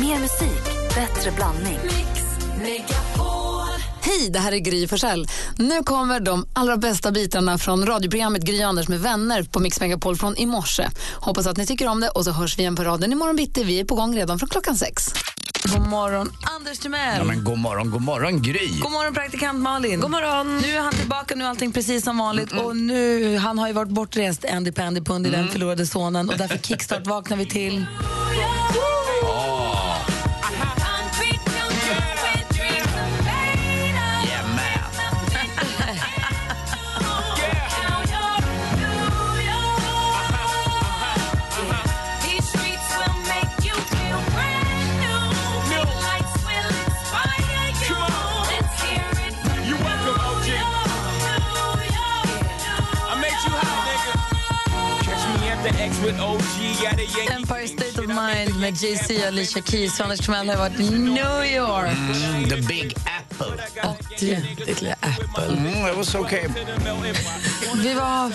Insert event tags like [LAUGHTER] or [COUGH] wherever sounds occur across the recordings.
Mer musik, bättre blandning. Hej, det här är Gry Forssell. Nu kommer de allra bästa bitarna från radioprogrammet Gry Anders med vänner på Mix Megapol från i morse. Hoppas att ni tycker om det och så hörs vi igen på raden imorgon bitti. Vi är på gång redan från klockan sex. God morgon, Anders Timell. Ja, men god morgon, god morgon Gry. God morgon, praktikant Malin. God morgon. Nu är han tillbaka, nu är allting precis som vanligt. Och nu, Han har ju varit bortrest, Andy Pandy Pundy, den förlorade sonen. Och därför [LAUGHS] kickstart vaknar vi till. Empire State of Mind med Jay-Z och Alicia Keys. Anders Timell har varit i New York. Mm, the big apple. Ditt lilla Apple. Mm, it was okay. Vi var...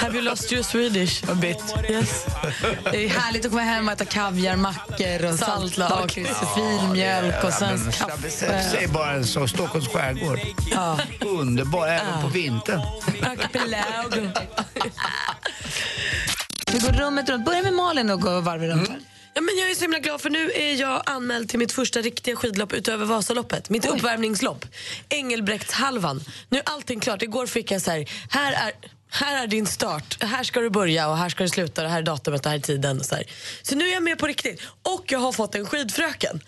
Have you lost your Swedish a bit? Yes. [LAUGHS] Det är härligt att komma hem och äta kaviarmackor och saltlakris och filmjölk och svensk kaffe. Säg bara en sak, Stockholms skärgård. Ja. Underbar, även på vintern. Archipelago. [LAUGHS] Vi går rummet runt. Börja med Malin och gå varv runt. här. Ja, men jag är så himla glad för nu är jag anmäld till mitt första riktiga skidlopp utöver Vasaloppet. Mitt uppvärmningslopp. Engelbrektshalvan. Nu är allting klart. Igår fick jag så här, här är, här är din start. Här ska du börja och här ska du sluta. Det här är datumet och här är tiden. Och så, här. så nu är jag med på riktigt. Och jag har fått en skidfröken.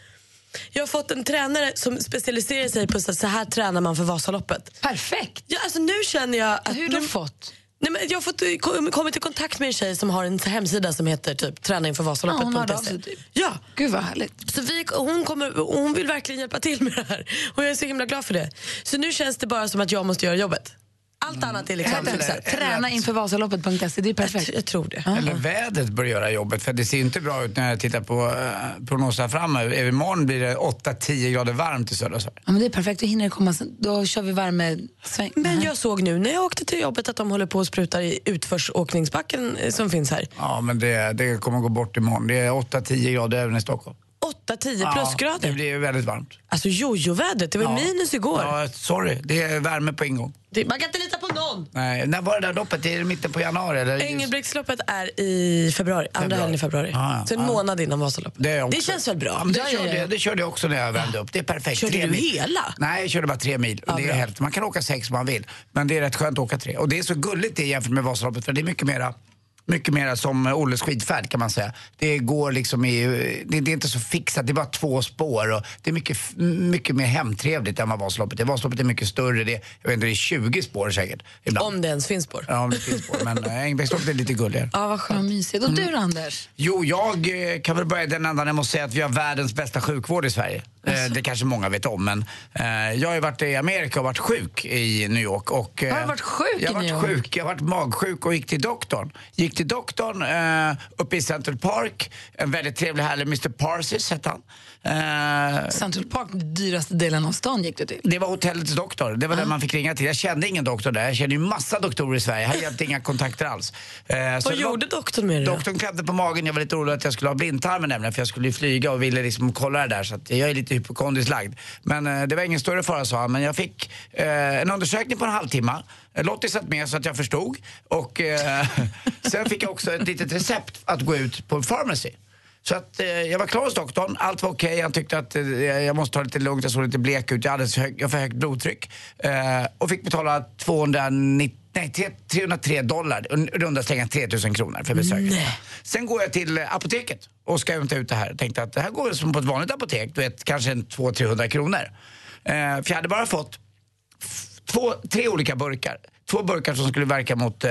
Jag har fått en tränare som specialiserar sig på så så här tränar man för Vasaloppet. Perfekt. Ja, alltså nu känner jag att... Hur har du fått? Nej, men jag har fått, kommit i kontakt med en tjej som har en hemsida som heter typ träna inför Vasaloppet.se. sig, typ. Ja, Gud vad härligt. så vi, hon, kommer, hon vill verkligen hjälpa till med det här och jag är så himla glad för det. Så nu känns det bara som att jag måste göra jobbet. Allt annat är liksom Eller- fixat. Träna inför Vasaloppet.se, det är Jag, perfekt. tr- jag tror det. Eller vädret bör göra jobbet, för det ser inte bra ut när jag tittar på uh, prognoserna framåt. Imorgon blir det 8-10 grader varmt i södra Sverige. Ja, men det är perfekt, då hinner det komma sen. Då kör vi värmesväng. Men jag såg nu när jag åkte till jobbet att de håller på och sprutar i utförsåkningsbacken eh, som finns här. Ja, men det, det kommer gå bort imorgon. Det är 8-10 grader även i Stockholm. 8-10 Ja, plusgrader. det blir väldigt varmt. Alltså jojo-vädret, det var Ja. minus igår. Ja, sorry, det är värme på ingång. Det, man kan inte lita på någon. Nej, när var det där loppet? Är det mitten på januari? Eller? Engelbrektsloppet är i februari, andra Februari. helgen i februari. Ja. Så en Ja. månad innan Vasaloppet. Det, det känns väl bra? Ja, men det, Ja, ja, körde, jag- det körde jag också när jag värmde upp. Det är perfekt. Körde Tre du mil. hela? Nej, jag körde bara tre mil. Ja, det är hälften. Man kan åka sex om man vill. Men det är rätt skönt att åka tre. Och det är så gulligt det jämfört med Vasaloppet för det är mycket mera mycket mer som Olles skidfärd kan man säga. Det går liksom i, det, det är inte så fixat, det är bara två spår och det är mycket, mycket mer hemtrevligt än vad Vasaloppet är. Vasaloppet är mycket större, det är, jag vet inte, det är 20 spår säkert. Ibland. Om det ens finns spår. Ja, om det finns spår. Men äh, Engelbrektsloppet är lite gulligare. Ja, vad skönt. mysigt. Och du då, Anders? Jo, jag eh, kan väl börja i den ändan jag måste säga att vi har världens bästa sjukvård i Sverige. Eh, det kanske många vet om, men eh, jag har ju varit i Amerika och varit sjuk i New York. Och, eh, Har du varit sjuk i Jag har New varit York? sjuk, jag har varit magsjuk och gick till doktorn. Gick till doktorn uppe i Central Park. En väldigt trevlig härlig Mr Parsis hette han. Eh, Central Park, dyraste delen av stan gick du till. det var hotellets doktor. Det var den man fick ringa till. Jag kände ingen doktor där. Jag kände ju massa doktorer i Sverige. Jag hade inga kontakter alls. Eh, så Vad det var- gjorde doktorn med då? Doktorn klämde på magen. Jag var lite orolig att jag skulle ha blindtarmen nämligen för jag skulle ju flyga och ville liksom kolla det där så att jag är lite hypokondriskt lagd. Men eh, det var ingen större fara sa han. Men jag fick eh, en undersökning på en halvtimme. Eh, Lottie satt med så att jag förstod. Och eh, [LAUGHS] sen fick jag också ett litet recept att gå ut på pharmacy. Så att, eh, jag var klar hos doktorn, allt var okej. Han tyckte att eh, jag måste ta det lite lugnt, jag såg lite blek ut, jag hade hög, jag för högt blodtryck. Eh, och fick betala 290, nej, tre- 303 dollar, un- runda slängar 3000 kronor för besöket. Sen går jag till eh, apoteket och ska hämta ut det här. Tänkte att det här går som på ett vanligt apotek, du vet kanske en 200-300 kronor. Eh, för jag hade bara fått två, tre olika burkar. Två burkar som skulle verka mot eh,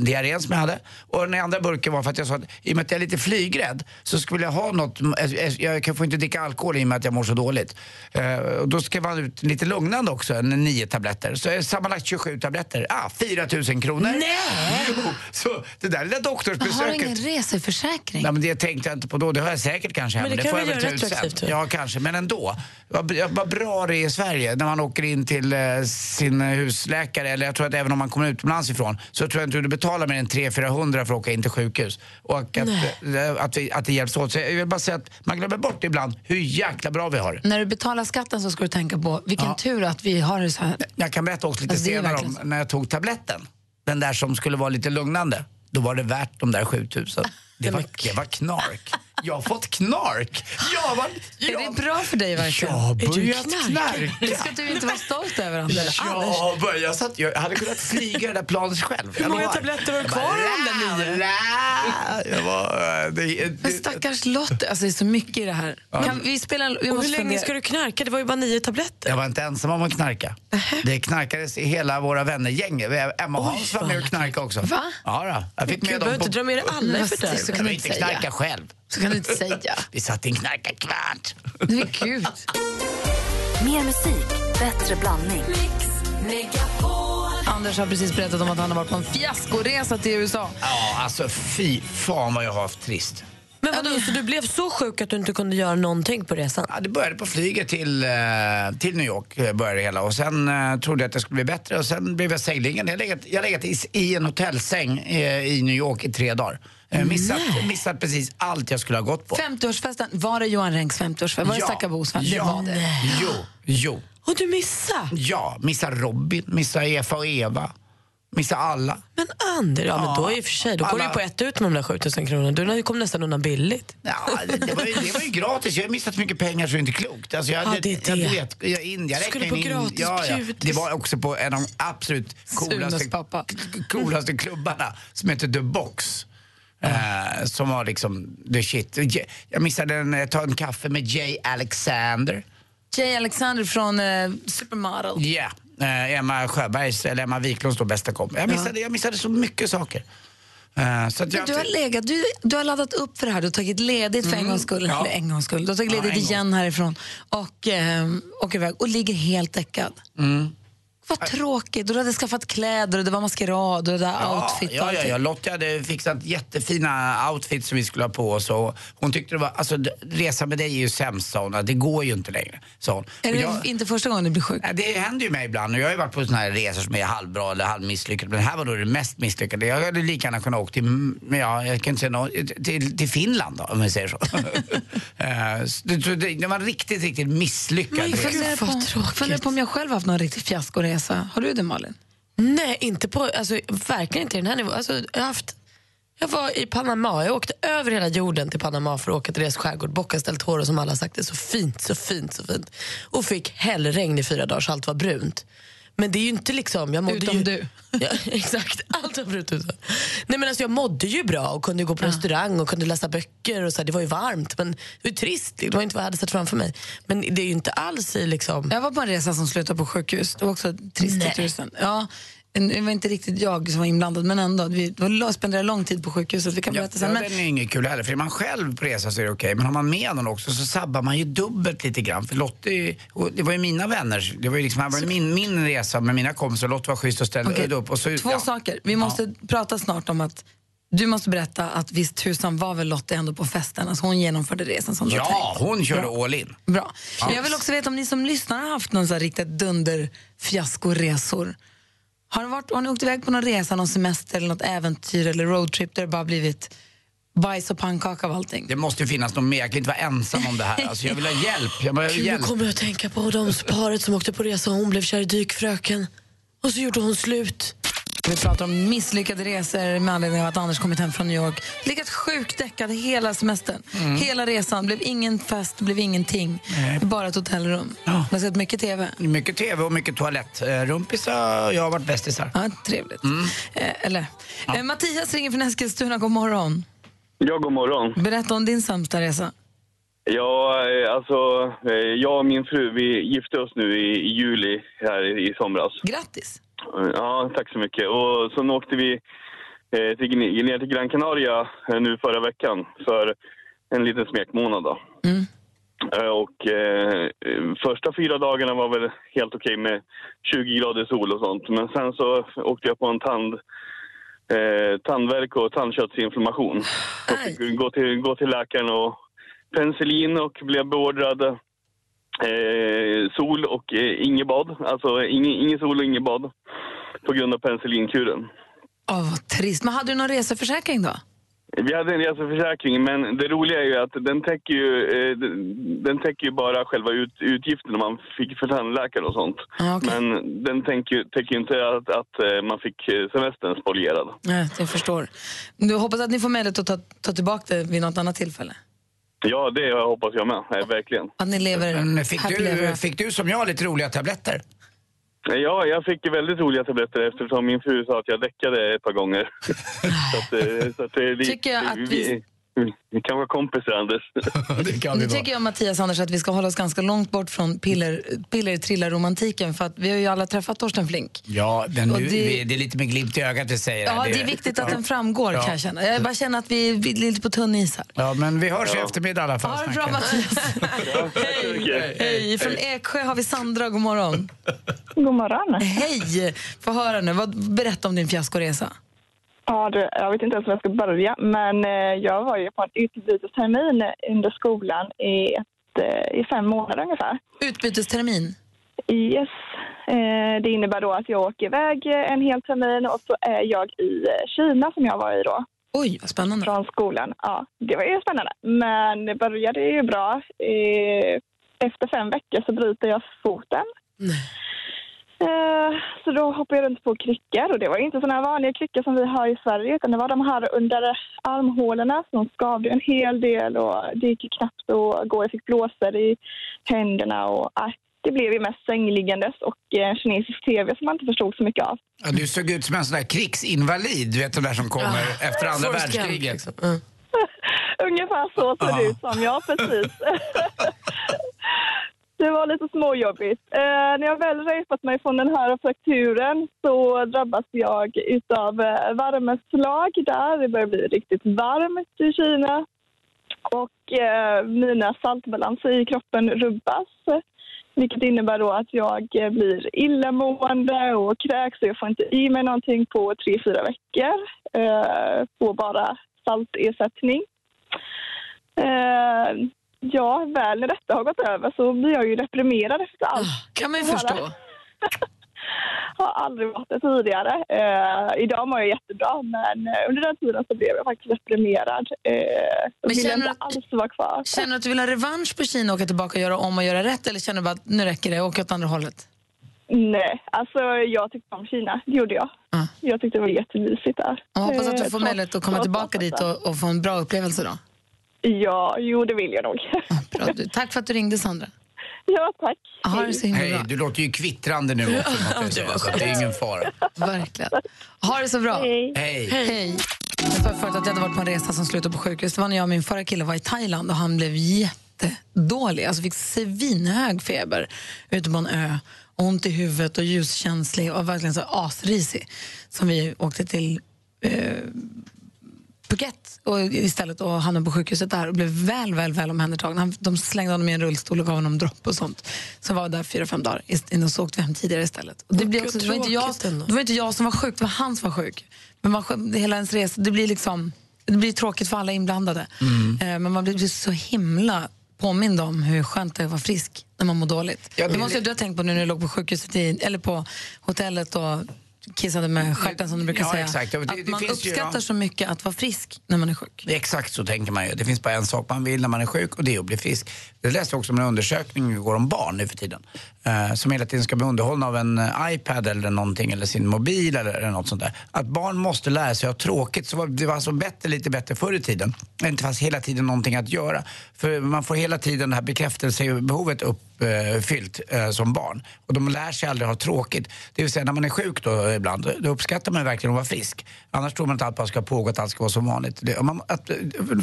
diarrén som jag hade. Och den andra burken var för att jag sa att i och med att jag är lite flygrädd så skulle jag ha något, jag, jag kan få inte dricka alkohol i och med att jag mår så dåligt. Eh, och då skrev han ut lite lugnande också, en, nio tabletter. Så eh, sammanlagt 27 tabletter. Ah, 4 000 kronor. Nej! Jo, så det där lilla Men har du doktorsbesöket. ingen reseförsäkring? Nej, men det tänkte jag inte på då. Det har jag säkert kanske Men hemma. det kan får jag väl ta ut sen. jag. Ja, kanske. Men ändå. Vad bra det är i Sverige när man åker in till eh, sin husläkare eller jag tror att även om man kommer utomlands ifrån, så tror jag inte du betalar mer än 300-400 för att åka in till sjukhus. Och att, eh, att, vi, att det hjälps åt. Så jag vill bara säga att man glömmer bort ibland hur jäkla bra vi har det. När du betalar skatten så ska du tänka på vilken tur att vi har det så här. Jag kan berätta också lite Alltså, senare om när jag tog tabletten. Den där som skulle vara lite lugnande. Då var det värt de där 7000. Det var, det var knark. [LAUGHS] Jag har fått knark. Jag var, jag, Är det bra för dig verkligen? Jag har du börjat knarka. Ska du inte vara stolt över Anders? Jag, har börjat, jag, satt, jag hade kunnat flyga det där planet själv. Hur många tabletter har du kvar av de där nio? Jag var, det, Men det, stackars Lotte, alltså det är så mycket i det här. Kan vi spela, vi Och hur måste länge fundera. ska du knarka? Det var ju bara nio tabletter. jag var inte ensam om att knarka. Det knarkades i hela våra vännergäng. Emma och Hans var med och knarkade också. Va? Ja, då. Jag fick Gud, med behöver dem inte dra med dig alla i Men fördärv. så Jag kan du vill inte knarka själv. Kan du inte säga. Vi satt i en knarkarkvart. Men gud. Mer musik, bättre blandning. Anders har precis berättat om att han har varit på en fiaskoresa till USA. Ja, alltså fy fan vad jag har haft trist. Men vadå, så du blev så sjuk att du inte kunde göra någonting på resan? Ja, det började på flyget till, eh, till New York. eh, Började hela. Och sen eh, trodde jag att det skulle bli bättre och sen blev jag sängliggande. Jag har legat, jag legat i, i en hotellsäng eh, i New York i tre dagar. Eh, missat, missat precis allt jag skulle ha gått på. 50-årsfesten, var det Johan Renks 50-årsfest? Var det Stackarbos fest? Det ja. var det. Jo, jo. Och du missade? Ja, missa Robin, missa Efa och Eva. Missa alla. Men Ander, ja, men då i och för sig, då går du Alla- på ett ut med de där 7000 kronorna. Du kom nästan undan billigt. Ja, det, det, var ju, det var ju gratis. Jag har missat så mycket pengar så det är inte klokt. Alltså jag, Ja, det är Jag, det. vet, jag, in, jag Skulle på in, gratis ja, ja. Det var också på en av de absolut coolaste, coolaste klubbarna som heter The Box. Eh, som var liksom the shit. Jag missade en, eh, ta en kaffe med Jay Alexander. Jay Alexander från eh, Supermodel. Ja, eh, Emma Sjöbergs, eller Emma Wiklunds då bästa kompis. Jag missade, jag missade så mycket saker. Eh, så jag, Du har legat, du, du har laddat upp för det här, du har tagit ledigt för en gångs skull. Ja. En gångs skull. Du har tagit Ja, ledigt gång. igen härifrån och eh, åker iväg och ligger helt däckad. Vad tråkigt. Du hade skaffat kläder och det var maskerad och det där outfit och Ja, ja, ja. Lottie hade fixat jättefina outfits som vi skulle ha på oss. Och hon tyckte det var, alltså resa med dig är ju sämst sa hon. Det går ju inte längre, sa hon. Är Och det jag- inte första gången du blir sjuk? Ja, det händer ju mig ibland och jag har ju varit på såna här resor som är halvbra eller halvmisslyckade. Men det här var då det mest misslyckade. Jag hade lika gärna kunnat åka till, mm, ja, jag kan inte säga nå- till, till Finland då, om vi säger så. [LAUGHS] Eh, det, det, det var riktigt, riktigt misslyckad Jag resa. funderar vad på, funderar på om jag själv haft någon riktig fiaskoresa. Har du det Malin? Nej, inte på, alltså, verkligen inte i den här nivån. Alltså, jag, har haft, jag var i Panama, jag åkte över hela jorden till Panama för att åka till deras skärgård. Boca del Toro som alla sagt är så fint, så fint, så fint. Och fick hällregn i fyra dagar så allt var brunt. Men det är ju inte liksom... Jag mådde Utom ju, du. [LAUGHS] Ja, exakt, allt var brunt utom. Nej men alltså jag mådde ju bra och kunde gå på restaurang och kunde läsa böcker och så här, det var ju varmt men det var trist, det var inte vad jag hade sett framför mig. Men det är ju inte alls i liksom... Jag var på en resa som slutade på sjukhus. Det var också trist i tusen. Ja, det var inte riktigt jag som var inblandad, men ändå. Vi spenderade lång tid på sjukhuset. Vi kan Ja, berätta ja, sen. Men, den är inget kul heller. För är man själv på resa så är det okej. Men har man med någon också så sabbar man ju dubbelt lite grann. För Lottie, det var ju mina vänner. Det var ju liksom, det min, min resa med mina kompisar. Lottie var schysst och ställde Okej, upp. Och så, Två ja. saker. Vi måste prata snart om att du måste berätta att visst tusan var väl Lotte ändå på festen. Alltså hon genomförde resan som du Ja, tänkt. hon körde Bra. all in. Bra. Men jag vill också veta om ni som lyssnar har haft någon så här riktigt dunder fiaskoresor. Har, det varit, har ni åkt iväg på någon resa, någon semester eller något äventyr eller roadtrip där det bara blivit bajs och pannkaka av allting? Det måste ju finnas någon mer. Jag kan inte vara ensam om det här. Alltså, jag vill ha hjälp. Jag behöver Gud, nu hjälp. kommer jag att tänka på de paret som åkte på resa och hon blev kär i dykfröken. Och så gjorde hon slut. Vi pratar om misslyckade resor med anledning av att Anders kommit hem från New York. Legat sjukt däckad hela semestern. Mm. Hela resan. blev ingen fest, blev ingenting. Bara ett hotellrum. Ja. Man har sett mycket TV. Mycket TV och mycket toalett. Eh, Rumpisar, jag har varit bästisar. Ja, trevligt. Mm. Eh, eller. Eh, Mattias ringer från Eskilstuna. God morgon. Ja, god morgon. Berätta om din sämsta resa. Ja, eh, alltså, eh, jag och min fru, vi gifte oss nu i, i juli här i, i somras. Grattis. Ja, tack så mycket. Och så åkte vi eh, till, ner till Gran Canaria eh, nu förra veckan för en liten smekmånad då. Mm. Eh, Och eh, första fyra dagarna var väl helt okej med 20 grader sol och sånt. Men sen så åkte jag på en tand, eh, tandvärk och tandköttsinflammation. [SIGHS] Och fick gå till, gå till läkaren och penicillin och blev beordrad eh, sol och eh, inget bad. Alltså ingen, ingen sol och inget bad. på grund av penicillinkuren. Åh, vad trist. Men hade du någon reseförsäkring då? Vi hade en reseförsäkring, men det roliga är ju att den täcker ju, eh, den- täcker ju bara själva ut, utgifterna man fick för tandläkare och sånt. Ja, okej. Men den tänker, täcker ju inte att, att eh, man fick eh, semestern spolierad. Nej, jag förstår. Du hoppas att ni får möjlighet att ta, ta tillbaka det vid något annat tillfälle? Ja, det hoppas jag med. Nej, verkligen. Att ni lever fick du, after. fick du som jag lite roliga tabletter? Ja, jag fick väldigt roliga tabletter eftersom min fru sa att jag däckade ett par gånger. [LAUGHS] så att, eh, så att, det- Tycker jag att vi- vi, vi kan vara kompisar, Anders. [LAUGHS] det kan Nu tycker jag, Mattias Anders, att vi ska hålla oss ganska långt bort från piller, piller för att vi har ju alla träffat Torsten Flink. Ja, nu, det- det... det är lite med glimt i ögat vi säger Ja, här. det är viktigt att den framgår Ja. kan jag känna. Jag bara känner att vi vi är lite på tunn is här. Ja, men vi hörs i eftermiddag i alla fall. Ha det bra. Mattias. [LAUGHS] Hej! Från Eksjö har vi Sandra, god morgon. God morgon. Hej! Få höra nu, vad, berätta om din fiaskoresa. Ja, du, jag vet inte ens var jag ska börja, men eh, jag var ju på en utbytestermin under skolan i, ett, eh, i fem månader ungefär. Utbytestermin. Yes. Eh, det innebär då att jag åker iväg en hel termin och så är jag i Kina som jag var i då, Oj, vad spännande. från skolan. Ja, det var ju spännande. Men det började ju bra. Efter fem veckor så bryter jag foten. Eh, Så då hoppade jag runt på kryckor och det var inte här vanliga kryckor som vi har i Sverige utan det var de här under armhålorna som skavde en hel del och det gick knappt att gå. Jag fick blåsor i händerna och äh, det blev ju mest sängliggandes och eh, kinesisk tv som man inte förstod så mycket av. Ja, du såg ut som en sån där krigsinvalid, du vet de där som kommer efter andra världskriget. liksom. Mm. [LAUGHS] Ungefär så såg det Ja. ut som, ja precis. [LAUGHS] [LAUGHS] det var lite småjobbigt. Eh, när jag väl repat mig från den här frakturen så drabbas jag utav eh, värmeslag där. Det börjar bli riktigt varmt i Kina. Och eh, mina saltbalanser i kroppen rubbas. Vilket innebär då att jag eh, blir illamående och kräks och jag får inte i mig någonting på tre, fyra veckor. Eh, får bara saltersättning. Eh, ja, väl när detta har gått över så blir jag ju deprimerad efter allt. Kan man ju förstå. [LAUGHS] har aldrig varit det tidigare. Eh, idag mår jag jättebra, men eh, under den tiden så blev jag faktiskt deprimerad. Eh, jag Men ville känner inte att- alls vara kvar. Känner du att du vill ha revansch på Kina och åka tillbaka och göra om och göra rätt eller känner du bara att nu räcker det, åka åt andra hållet? Nej, alltså jag tyckte om Kina. Det gjorde jag. Ja. Jag tyckte det var jättemysigt där. Jag hoppas att du Eh, får trots- möjlighet att komma tillbaka dit och, och få en bra upplevelse då. Ja, jo det vill jag nog. Bra, du. Tack för att du ringde Sandra. ja, tack. Ha det så himla Hej, bra. du låter ju kvittrande nu också, måste jag säga, så att det är ingen fara. Verkligen. Ha det så bra. Hej. Hej. Hej. Jag sa förut att jag hade varit på en resa som slutade på sjukhus. Det var när jag och min förra kille var i Thailand och han blev jättedålig. Alltså fick svinhög feber ute på en ö. Ont i huvudet och ljuskänslig och verkligen så asrisig. Som vi åkte till eh, Phuket och istället och hamnade på sjukhuset där och blev väl, väl, väl omhändertagen. Han, de slängde honom i en rullstol och gav honom dropp och sånt. Så var där fyra, fem dagar innan så åkte vi hem tidigare istället. Och det, blev också, det, var inte jag, det var inte jag som var sjuk, det var han som var sjuk. Men man, det, hela ens resa, det blir liksom det blir tråkigt för alla inblandade. Eh, men man blir så himla påmind om hur skönt det är att vara frisk när man mår dåligt. Ja, det- måste du ha tänkt på nu när du låg på sjukhuset i, eller på hotellet och kissade med stjärten som du brukar Ja, säga. exakt. Det- det man finns ju, uppskattar ja. så mycket att vara frisk när man är sjuk. Exakt så tänker man ju. Det finns bara en sak man vill när man är sjuk och det är att bli frisk. Det läste jag också om en undersökning igår om barn nu för tiden. Eh, som hela tiden ska bli underhållna av en eh, iPad eller någonting eller sin mobil eller, eller något sånt där. Att barn måste lära sig att ha tråkigt. Så var, det var alltså bättre, lite bättre förr i tiden. Det inte fanns hela tiden någonting att göra. För man får hela tiden det här bekräftelsebehovet uppfyllt eh, som barn. Och de lär sig aldrig ha tråkigt. Det vill säga när man är sjuk då ibland, då uppskattar man verkligen att vara frisk. Annars tror man att allt bara ska pågå, att allt ska vara som vanligt. Det, man, att, eh,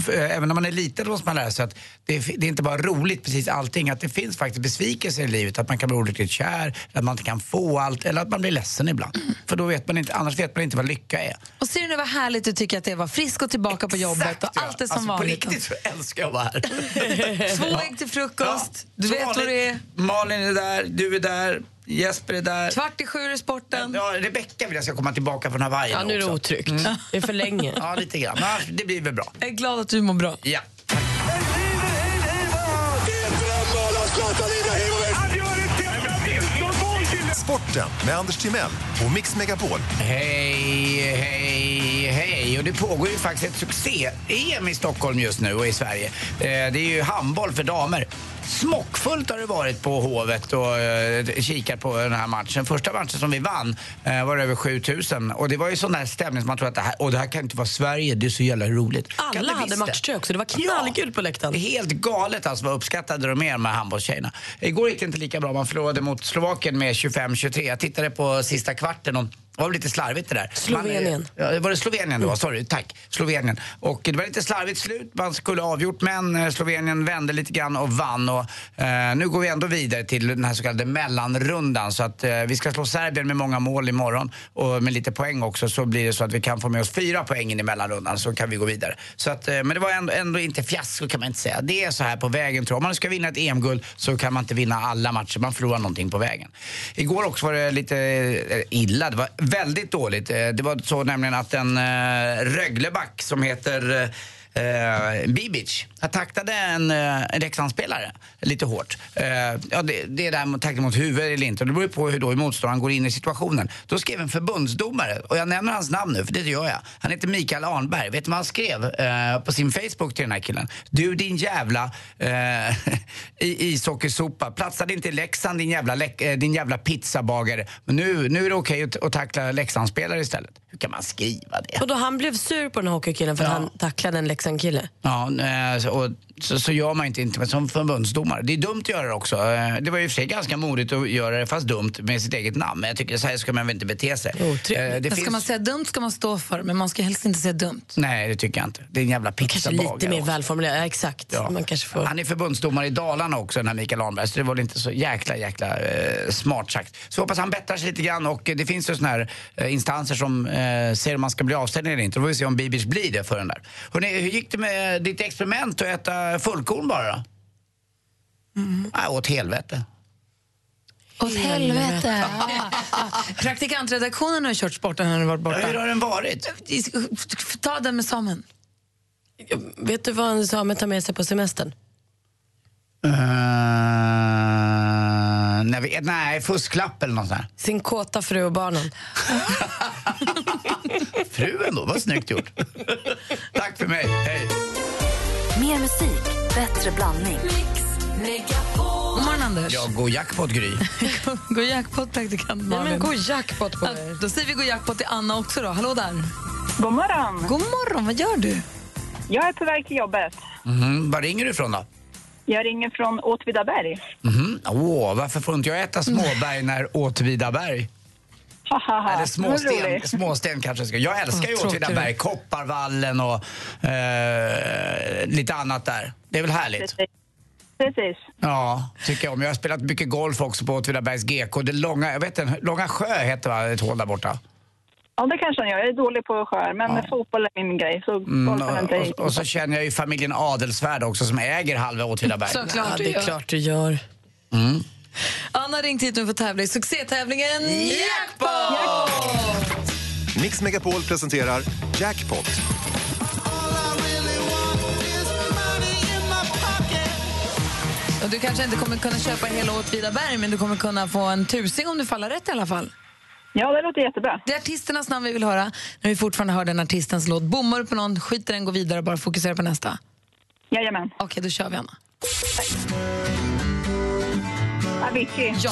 även när man är liten måste man lära sig att det är, det är inte bara roligt precis allting. Att det finns faktiskt besvikelser i livet. Att man kan bli olyckligt kär, att man inte kan få allt eller att man blir ledsen ibland. För då vet man inte, annars vet man inte vad lycka är. Och ser du nu vad härligt du tycker att det är att vara frisk och tillbaka på jobbet och ja. allt är som alltså, vanligt. På riktigt så älskar jag att vara här. [LAUGHS] Två ägg till frukost, du som vet vad det är. Malin är där, du är där, Jesper är där. Kvart i sju är sporten. Ja, Rebecka vill jag ska komma tillbaka från Hawaii Ja, nu är det också. otryggt. [LAUGHS] Det är för länge. Ja, lite grann. Men det blir väl bra. Jag är glad att du mår bra. Ja. Sporten med Anders Timell och Mix Megapol. Hej, hej, hej. Och det pågår ju faktiskt ett succé-EM i Stockholm just nu och i Sverige. Eh, Det är ju handboll för damer. Smockfullt har det varit på Hovet och eh, kikat på den här matchen. Första matchen som vi vann eh, var över 7000 och det var ju sån där stämning som man tror att det här, och det här kan inte vara Sverige, det är så jävla roligt. Alla hade visst matchtröja också. Det var knallkul på läktaren. Helt galet alltså vad uppskattade de är med handbollstjejerna. Igår gick det inte lika bra. Man förlorade mot Slovakien med 25-23. Jag tittade på sista kvarten och det var lite slarvigt det där. Slovenien. Man, ja, var det Slovenien det var? Sorry, tack. Slovenien. Och det var lite slarvigt slut. Man skulle ha avgjort men eh, Slovenien vände lite grann och vann. Och, eh, nu går vi ändå vidare till den här så kallade mellanrundan. Så att eh, vi ska slå Serbien med många mål imorgon och med lite poäng också så blir det så att vi kan få med oss fyra poäng in i mellanrundan så kan vi gå vidare. Så att, eh, men det var ändå, ändå inte fiasko kan man inte säga. Det är så här på vägen tror jag. Om man ska vinna ett EM-guld så kan man inte vinna alla matcher. Man förlorar någonting på vägen. Igår också var det lite eh, illa. Det var väldigt dåligt. Eh, det var så nämligen att en eh, Rögleback som heter eh, eh, Bibic attackade en, eh, en Leksandsspelare lite hårt. Eh, ja, det, det är där med attacken mot huvudet eller inte. Och det beror ju på hur, då hur motståndaren går in i situationen. Då skrev en förbundsdomare, och jag nämner hans namn nu för det gör jag. Han heter Mikael Arnberg. Vet du vad han skrev eh, på sin Facebook till den här killen? Du din jävla eh, [LAUGHS] i- ishockeysopa. Platsade inte i Leksand din jävla, eh, din jävla pizzabagare. Men nu, nu är det okej att, att tackla Leksandsspelare istället. Hur kan man skriva det? Och då han blev sur på den här hockeykillen för att Ja. han tacklade en Leksandkille. Ja, eh, och så, så gör man inte, inte som förbundsdomare. Det är dumt att göra det också. Eh, Det var ju i och för sig ganska modigt att göra det, fast dumt med sitt eget namn. Men jag tycker så här ska man väl inte bete sig. Otrevligt. Eh, det Ska finns... man säga dumt ska man stå för men man ska helst inte säga dumt. Nej, det tycker jag inte. Det är en jävla Kanske pizzabagare. lite mer också. välformulerat. Ja, exakt. Ja. Man kanske får... Han är förbundsdomare i Dalarna också, den här Mikael Arnberg. Så det var väl inte så jäkla, jäkla eh, smart sagt. Så hoppas han bättrar sig lite grann. Och det finns ju såna här eh, instanser som eh, ser om man ska bli avstängd eller inte. Då får vi se om Bibic blir det för den där. Hörrni, gick det med ditt experiment att äta fullkorn bara? Mm. Ah, åt helvete. Åt helvete. [LAUGHS] Praktikantredaktionen har kört sporten när du varit Ja, hur borta. har den varit? Ta den med Samen. Vet du vad en same tar med sig på semestern? Uh, nej, vi- nej, fusklapp eller något sånt. Sin kåta fru och barnen. [LAUGHS] Fruen då, vad snyggt gjort. [LAUGHS] Tack för mig, musik, bättre blandning. God morgon, Anders. Ja, god jackpot Gry. [LAUGHS] God jackpot, praktikant Malin. men god jackpot på Ja, er. Då säger vi god jackpot till Anna också. då. Hallå där. God morgon. God morgon, vad gör du? Jag är på väg till jobbet. Mhm, Var ringer du ifrån då? Jag ringer från Åtvidaberg. Mhm. Åh, varför får inte jag äta småberg när Åtvidaberg? [LAUGHS] Eller småsten, småsten kanske ska. Jag älskar ju. Åtvidaberg, Kopparvallen och eh, lite annat där. Det är väl härligt? Precis. Ja, tycker jag om. Jag har spelat mycket golf också på Åtvidabergs GK. Det långa, jag vet inte, Långa sjö heter va, ett hål där borta. Ja, det kanske han gör. Jag är dålig på sjöar, men fotboll är min grej. Så Mm, och, och, och så känner jag ju familjen Adelsvärd också som äger halva Åtvidaberg. Såklart Ja, det är klart du gör. [LAUGHS] Anna har ringt hit nu för att tävla i succétävlingen Jackpot! Mix Megapol presenterar Jackpot. Och du kanske inte kommer kunna köpa hela Åtvidaberg men du kommer kunna få en tusing om du faller rätt i alla fall. Ja, det låter jättebra. Det är artisternas namn vi vill höra. När vi fortfarande hör den artistens låt. Bommar du på någon, skit i den, gå vidare och bara fokusera på nästa. Jajamän. Okej, då kör vi Anna. Avicii. Ja.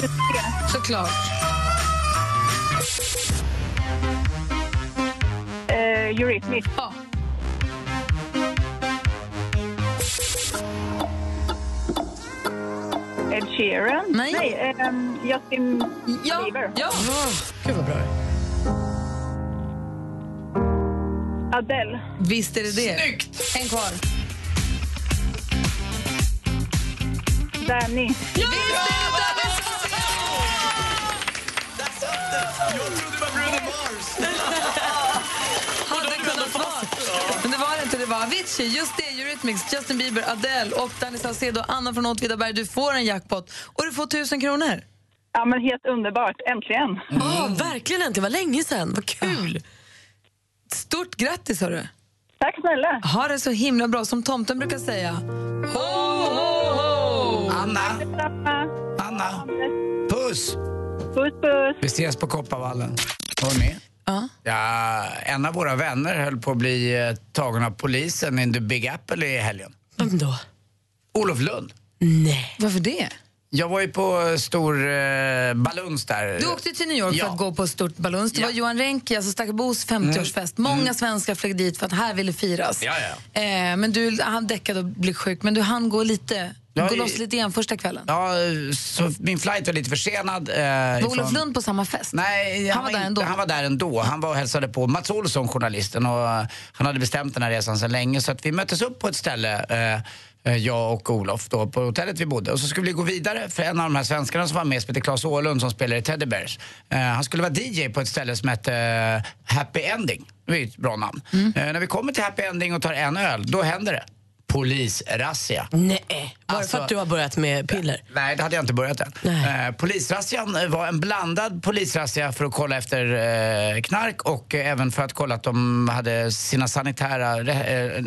Just det. Såklart. Eh, Eurythmics. Ja. Ed Sheeran. Nej. Nej ehm, Justin Ja. Bieber. ja. Gud vad bra Adele. Visst är det det. Snyggt! En kvar. Danny. Visst är det David Hade kunnat vara. Men det var det inte. Det var Avicii, just det, Eurythmics, Justin Bieber, Adele och Danny Saucedo, Anna från Åtvidaberg. Du får en jackpot och du får tusen kronor. Ja, men helt underbart. Äntligen. Ja, verkligen inte. Det var länge sedan. Vad kul. Stort grattis, hörru. Tack snälla. Ha det så himla bra, som tomten brukar säga. Ho, ho, ho! Anna. Anna, puss! Puss, puss. Vi ses på Kopparvallen. Hörni. Ja. Ja, en av våra vänner höll på att bli eh, tagen av polisen in the Big Apple i helgen. Vem då? Olof Lund. Nej. Varför det? Jag var ju på stor eh, baluns där. Du åkte till New York Ja. för att gå på stort baluns. Det Ja. var Johan Renki, alltså Stackarbos 50-årsfest. Många svenskar flög dit för att här ville firas. Ja, ja. Eh, men du, han däckade och blev sjuk, men du hann gå lite, Ja, gå loss lite igen första kvällen. Ja, så min flight var lite försenad. Eh, var ifrån- Olof Lund på samma fest? Nej, Han var där inte- ändå? Han var där ändå. Han var och hälsade på Mats Olsson, journalisten. Och eh, han hade bestämt den här resan sedan länge. Så att vi möttes upp på ett ställe, eh, eh, jag och Olof, då, på hotellet vi bodde. Och så skulle vi gå vidare för en av de här svenskarna som var med, som heter Claes Åhlund, som spelar i Teddy Bears. Eh, han skulle vara DJ på ett ställe som hette eh, Happy Ending. Det är ett bra namn. Mm. Eh, när vi kommer till Happy Ending och tar en öl, då händer det. Polisrazzia. Nej. Var det Alltså- för att du har börjat med piller? Nej, det hade jag inte börjat än. Eh, polisrazzian var en blandad polisrazzia för att kolla efter eh, knark och eh, även för att kolla att de hade sina sanitära, eh,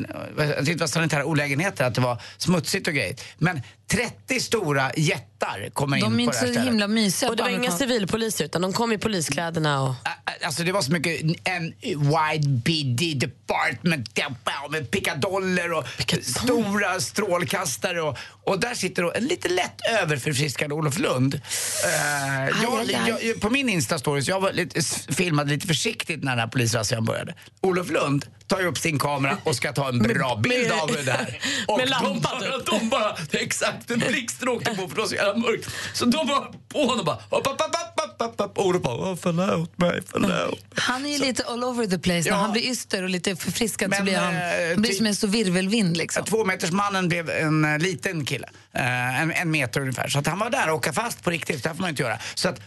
att det inte var sanitära olägenheter, att det var smutsigt och grejer. Men 30 stora jättar kommer De är in på inte det här så stället. himla mysiga. Och det var inga civilpoliser utan de kom i poliskläderna och... Alltså det var så mycket NYPD department med pickadoller och stora strålkastare och, och där sitter då en lite lätt överförfriskad Olof Lund. Eh, jag. Jag, på min Insta-story, så jag var lite, filmade lite försiktigt när den här polisrazzian började. Olof Lund tar upp sin kamera och ska ta en bra bild [LAUGHS] med- av det där. Och med de lampa, bara, typ. de bara, exakt, en blixten åkte på för det var så jävla mörkt. Så de var på honom bara, upp, upp, upp, upp, upp, upp, upp. och Olof bara, "Åh, förlåt mig, förlåt. Han är ju lite all over the place. Ja. När han blir yster och lite förfriskad så Men, blir han, eh, han blir som en stor virvelvind. Liksom. Tvåmetersmannen blev en eh, liten kille. Eh, en, en meter ungefär. Så att han var där och åka fast på riktigt. Det får man inte göra. Så att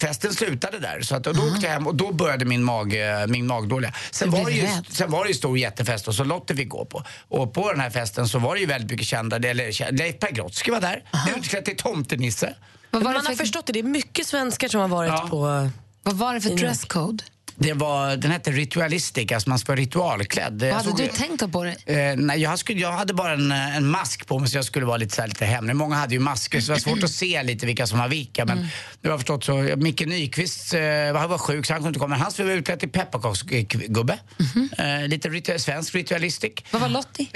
festen slutade där. Så att, och då åkte jag hem och då började min, mag, min magdåliga. Sen var, ju, sen var det ju stor jättefest och så Lotte fick gå på. Och på den här festen så var det ju väldigt mycket kända. Eller, Leif Pagrotsky var där. Utklädd till tomtenisse. Vad, var det Man har för, förstått det, det är mycket svenskar som har varit Ja. på... vad var det för dresscode? Det var, den hette Ritualistic, alltså man ska vara ritualklädd. Vad Jag hade såg- du tänkt på dig? Eh, nej, jag, skulle, jag hade bara en, eh, en mask på mig så jag skulle vara lite, så här, lite hemlig. Många hade ju masker så det var svårt att se lite vilka som var vilka. Men det var förstått så. Micke Nyqvist eh, han var sjuk så han kunde inte komma. Men han skulle vara utklädd till pepparkaksgubbe. Eh, lite ritu- svensk ritualistic. Vad var Lottie?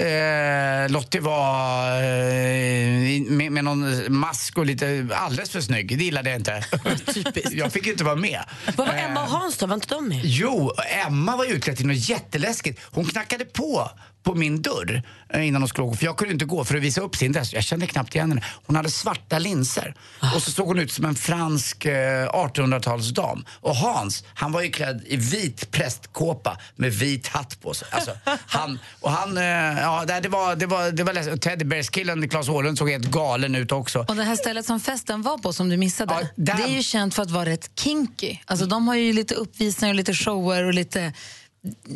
Eh, Lottie var eh, med, med någon mask och lite alldeles för snygg. Det gillade jag inte. [LAUGHS] Typiskt. jag fick inte vara med. Vad var Eh, Emma och Hans då? Var inte de Jo, Emma var utklädd till något jätteläskigt. Hon knackade på på min dörr eh, innan hon skulle gå. För jag kunde inte gå för att visa upp sin dress. Jag kände knappt igen henne. Hon hade svarta linser. Och så såg hon ut som en fransk eh, 1800-talsdam. Och Hans, han var ju klädd i vit prästkåpa med vit hatt på sig. Alltså, [LAUGHS] han, och han, eh, ja det var, det var, det var läskigt. Och Teddy Bears-killen Claes Åhlund såg helt galen ut också. Och det här stället som festen var på som du missade, Ja, där- det är ju känt för att vara rätt kinky. Alltså de har ju lite uppvisningar och lite shower och lite...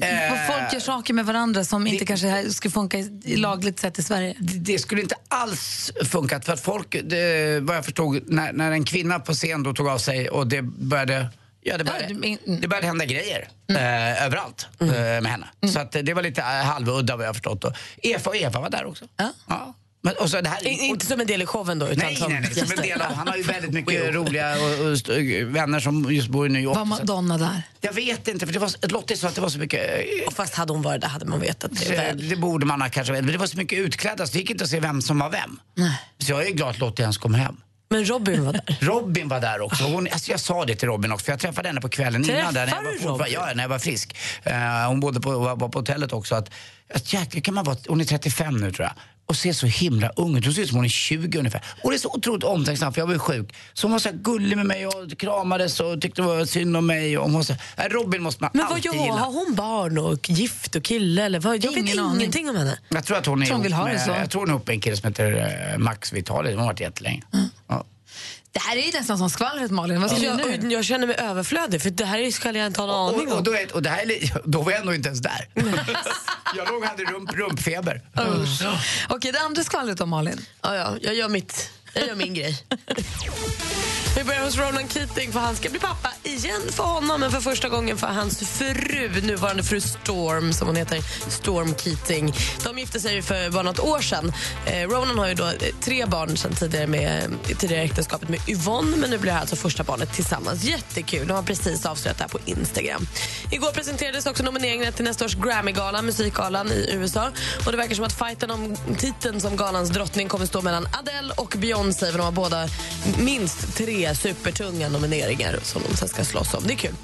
Eh, folk gör saker med varandra som inte kanske skulle funka i, lagligt sätt i Sverige. det det skulle inte alls funkat för att folk, det, vad jag förstod, när, när en kvinna på scen då tog av sig och det började Ja, det började, Ja, det- mm. det började hända grejer eh, överallt eh, med henne. Så att, det var lite eh, halvudda vad jag förstått. Och Eva och Eva var där också. Ja. Men, och så det här, I- Inte som en del i showen då, utan nej, som nej, nej, som en del av, han har ju väldigt mycket [LAUGHS] roliga och, och, vänner som just bor i New York. Var Madonna där? Jag vet inte, för det var, Lottie sa att det var så mycket eh, Och Fast hade hon varit där hade man vetat det det, väl. det borde man ha kanske veta. Men det var så mycket utklädda så det gick inte att se vem som var vem. Så jag är glad att Lottie ens kom hem. Men Robin var där. [LAUGHS] Robin var där också. Hon, alltså jag sa det till Robin också, för jag träffade henne på kvällen innan. Där, när, jag var Robin? ja, när jag var frisk. Eh, hon bodde på, var, var på hotellet också. Att, att jäklar, kan man vara, hon är 35 nu tror jag. Och ser så himla ung ut. Hon ser ut som hon är 20 ungefär. Och det är så otroligt omtänksam för jag var ju sjuk. Så hon var så gullig med mig och kramades och tyckte det var synd om mig. Och hon var så, här, Robin måste man Men vad alltid gör gilla. Har hon barn och gift och kille eller vad? Jag vet Ingen ingenting om henne. Jag tror att hon är Tror hon vill ihop ha det med, så. Jag tror hon är ihop med en kille som heter eh, Max Vitali. De har varit jättelänge. Ja. Det här är ju nästan som skvallret Malin. Vad ska du Jag, nu? jag känner mig överflödig för det här är- jag inte ha en aning Och, och, om. då, är, och det här är, då var jag ändå inte ens där. [LAUGHS] jag låg och hade rump, rumpfeber. Okej, det andra skvallret då Malin. Ja, ja, jag, gör mitt, jag gör min grej. [LAUGHS] Vi börjar hos Ronan Keating för han ska bli pappa igen för honom men för första gången för hans fru, nuvarande fru Storm som hon heter, Storm Keating. De gifte sig ju för bara något år sedan. Eh, Ronan har ju då eh, tre barn sedan tidigare med tidigare äktenskapet med Yvonne men nu blir det här alltså första barnet tillsammans. Jättekul. De har precis avslöjat det här på Instagram. Igår presenterades också nomineringarna till nästa års Grammy-gala, musikgalan i USA. Och Det verkar som att fighten om titeln som galans drottning kommer stå mellan Adele och Beyoncé för de har båda minst tre supertunga nomineringar som de sen ska slåss om. Det är kul.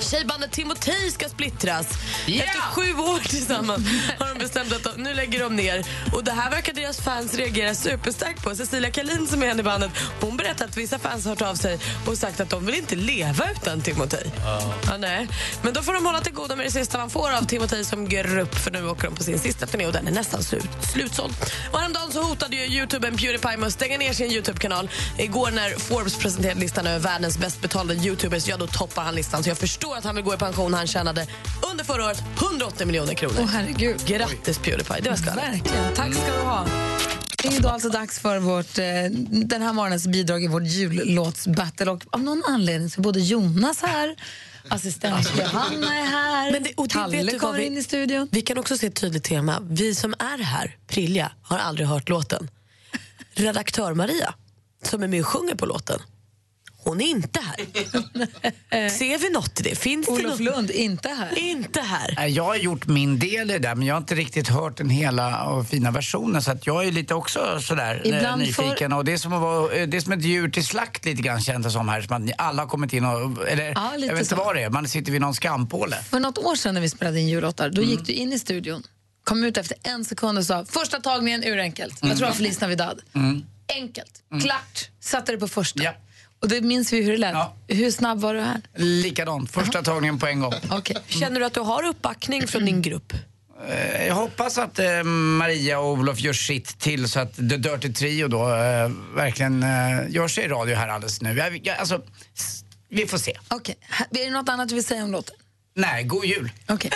Tjejbandet Timotej ska splittras. Efter sju år tillsammans har de bestämt att de, nu lägger de ner. Och Det här verkar deras fans reagera superstarkt på. Cecilia Kalin som är en i bandet hon berättar att vissa fans har hört av sig och sagt att de vill inte leva utan Timotej. Ja, nej. Men då får de hålla till godo med det sista man får av Timotej som grupp för nu åker de på sin sista turné och den är nästan slut, slutsåld. Och häromdagen så hotade ju Youtubern Pewdiepie med att stänga ner sin Youtube-kanal. Igår när Forbes presenterade listan över världens bäst betalda Youtubers, ja då toppar han listan. Så jag förstår att han vill gå i pension. Han tjänade under förra året 180 miljoner kronor. Åh, herregud. Grattis Pewdiepie, det var skvallret. Verkligen. Tack ska du ha. Det är då alltså dags för vårt, eh, den här morgonens bidrag i vårt jullåtsbattle. Och av någon anledning så är både Jonas här, assistent Johanna är här, Men det- och det Kalle du kommer vi- in i studion. Vi kan också se ett tydligt tema. Vi som är här, Prilja, har aldrig hört låten. Redaktör Maria, som är med och sjunger på låten, hon är inte här. [LAUGHS] Ser vi något i det? Finns det Olof något? Lund, inte här. Inte här. Jag har gjort min del i det där men jag har inte riktigt hört den hela och fina versionen så att jag är lite också sådär eh, Ibland nyfiken. Och det är, som att vara, eh, det är som ett djur till slakt lite grann känns det som här. Som att ni alla har kommit in och, eller Ja, lite jag vet inte vad det är, man sitter vid någon skampåle. För något år sedan när vi spelade in jullåtar, då gick du in i studion, kom ut efter en sekund och sa första tagningen urenkelt. Jag tror det var Feliz Navidad. Enkelt, klart, satte det på första. Ja. Och det minns vi hur det lät. Ja. Hur snabb var du här? Likadant, första tagningen på en gång. Okej. Känner du att du har uppbackning från din grupp? Eh, Jag hoppas att eh, Maria och Olof gör sitt till så att The Dirty Trio då eh, verkligen eh, gör sig i radio här alldeles nu. Jag, jag, alltså, vi får se. Okej. Här- Är det något annat du vill säga om låten? Nej, god jul. Okej.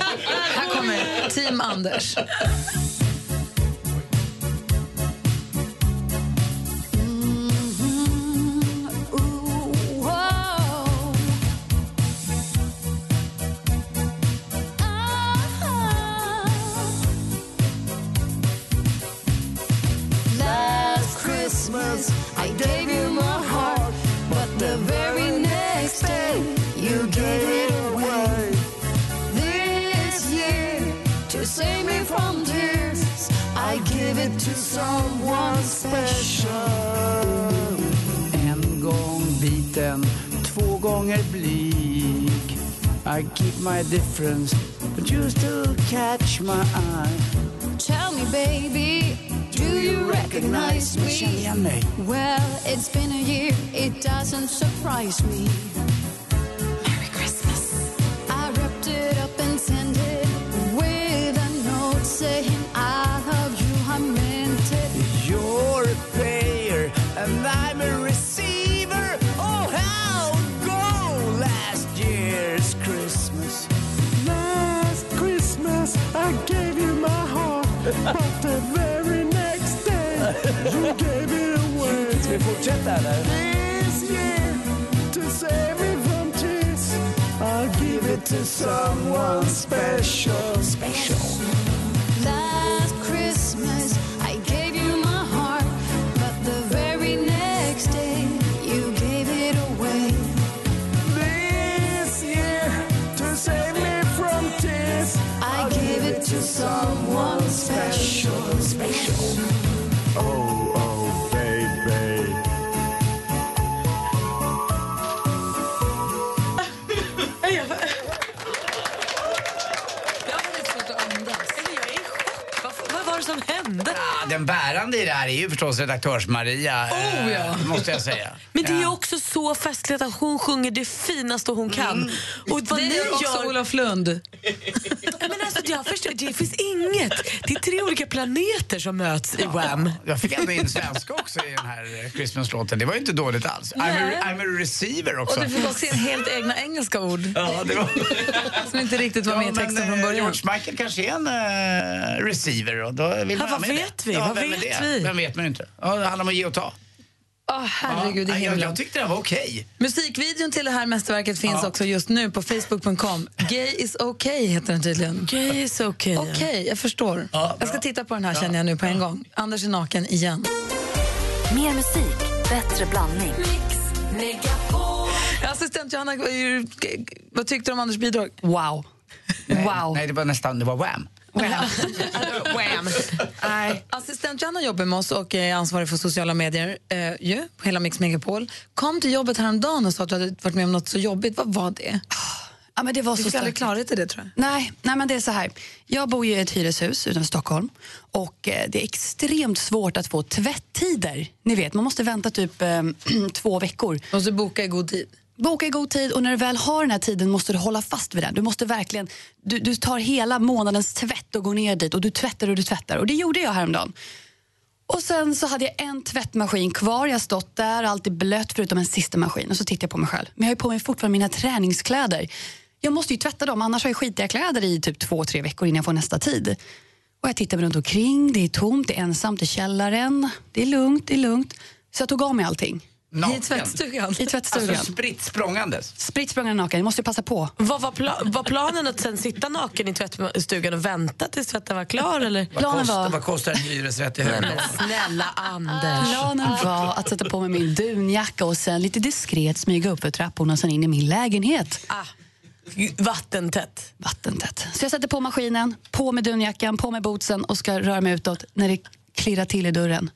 [LAUGHS] här kommer Team Anders. It to someone special. En gång biten, två gånger blyg. I keep my difference, but you still catch my eye. Tell me, baby, do you recognize me? Well, it's been a year, it doesn't surprise me. The very next day you gave it away. Ska vi fortsätta eller? This year, to save me from tears, I'll give it to someone special, special. Här är ju förstås redaktörs-Maria, Oh, ja. eh, måste jag säga. Men det är ju också så festligt att hon sjunger det finaste hon kan. Och vad Det ni gör också. Olof Lund. Jag förstår, det finns inget. Det är tre olika planeter som möts i Wham. Jag fick ändå in svenska också i den här eh, Christmas-låten. Det var ju inte dåligt alls. I'm a, I'm a receiver också. Och du fick också in helt egna engelska ord Ja, det var... som inte riktigt var med i texten från eh, början. George Michael kanske är en eh, receiver och då vill man ha vad med vet det. vi? Ja, Vad vet det? vi? Vem vet man ju inte. Ja, det handlar om att ge och ta. Åh, herregud i Ja, jag, himlen. jag tyckte den var okej. Musikvideon till det här mästerverket finns Ja. också just nu på facebook.com. Gay is okay heter den tydligen. Gay is okay. Okej, jag förstår. Ja, jag ska titta på den här känner jag nu på en gång. Anders är naken igen. Mer musik, bättre blandning. Assistent Johanna, vad- vad tyckte du om Anders bidrag? Wow. Nej, Wow. nej, det var nästan, det var Wham. [LAUGHS] Wham! Nej. Assistent Johanna jobbar med oss och är ansvarig för sociala medier eh, ju, på hela Mix Megapol. Kom till jobbet häromdagen och sa att du hade varit med om något så jobbigt. Vad var det? Ja, men det var Du så fick aldrig klarhet i det tror jag. Nej, nej, men det är så här. Jag bor ju i ett hyreshus utanför Stockholm och eh, det är extremt svårt att få tvättider. Ni vet, man måste vänta typ eh, [CLEARS THROAT] två veckor. Måste boka i god tid. Boka i god tid och när du väl har den här tiden måste du hålla fast vid den. Du måste verkligen, du, du tar hela månadens tvätt och går ner dit och du tvättar och du tvättar. Och det gjorde jag häromdagen. Och sen så hade jag en tvättmaskin kvar. Jag har stått där, alltid blött förutom en sista maskin. Och så tittar jag på mig själv. Men jag har ju på mig fortfarande mina träningskläder. Jag måste ju tvätta dem, annars har jag skitiga kläder i typ två, tre veckor innan jag får nästa tid. Och jag tittar mig runt omkring, det är tomt, det är ensamt i källaren. Det är lugnt, det är lugnt. Så jag tog av mig allting. Naken. I tvättstugan. I tvättstugan. Alltså spritt språngandes. Spritt språngande naken, jag måste ju passa på. Vad var, pla- var planen att sen sitta naken i tvättstugan och vänta tills tvätten var klar? Eller? Vad, Planen kostar, var- vad kostar en hyresrätt i Högdalen? Snälla Anders. Planen var att sätta på mig min dunjacka och sen lite diskret smyga upp för trapporna och sen in i min lägenhet. Ah, vattentätt. Vattentätt. Så jag sätter på maskinen, på med dunjackan, på med bootsen och ska röra mig utåt när det klirrar till i dörren.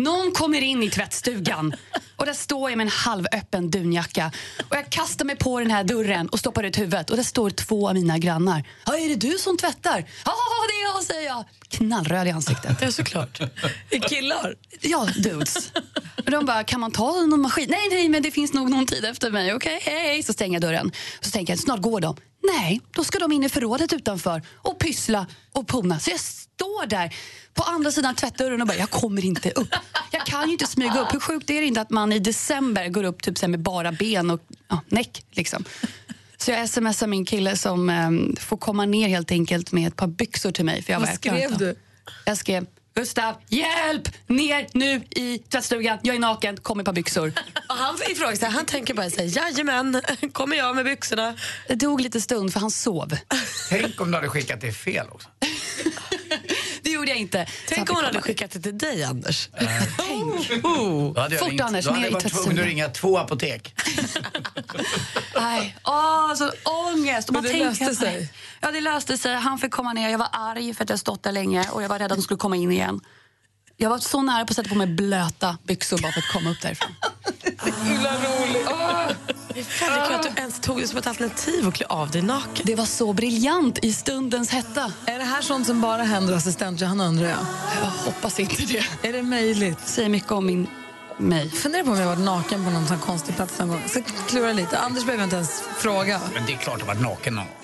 Någon kommer in i tvättstugan och där står jag med en halvöppen dunjacka. Och jag kastar mig på den här dörren och stoppar ut huvudet och där står två av mina grannar. Ja, är det du som tvättar? Ja, det är jag, säger jag. Knallröd i ansiktet. Ja, såklart. Killar. Ja, dudes. Och de bara, kan man ta någon maskin? Nej, nej, men det finns nog någon tid efter mig. Okej, hej. Så stänger jag dörren. Så tänker jag, snart går de. Nej, då ska de in i förrådet utanför och pyssla och pona. Så jag står där på andra sidan tvättdörren och bara, jag kommer inte upp. Jag kan ju inte smyga upp. Hur sjukt är det inte att man i december går upp typ med bara ben och ja, näck liksom. Så jag smsar min kille som em, får komma ner helt enkelt med ett par byxor till mig. För jag Vad skrev du? Jag skrev Gustav, hjälp! Ner nu i tvättstugan. Jag är naken, kom med ett par byxor. Och han ifrågasätter, han tänker bara säga jajamän, [LAUGHS] kommer jag med byxorna. Det tog lite stund för han sov. Tänk om du hade skickat det fel också. [LAUGHS] Det gjorde jag inte. Tänk om hon hade skickat det till dig Anders. Tänk. Oh. [LAUGHS] Då hade jag Fort, ringt, Anders, då hade jag varit tvungen att ringa två apotek. [LAUGHS] Nej. Åh, så ångest. Och man Men det tänker löste sig. Ja, det löste sig. Han fick komma ner. Jag var arg för att jag stått där länge och jag var rädd att de skulle komma in igen. Jag var så nära på att sätta på mig blöta byxor bara för att komma upp därifrån. [LAUGHS] Roligt. Det är väldigt kul att du ens tog det som ett alternativ att klä av dig naken. Det var så briljant i stundens hetta. Är det här sånt som bara händer assistent Johanna undrar jag? Jag hoppas inte det. Är det möjligt? Säger mycket om min mig. Funderar på om jag varit naken på någon sån konstig plats någon gång. Så klura lite. Anders behöver jag inte ens fråga. Men det är klart att jag varit naken någon gång.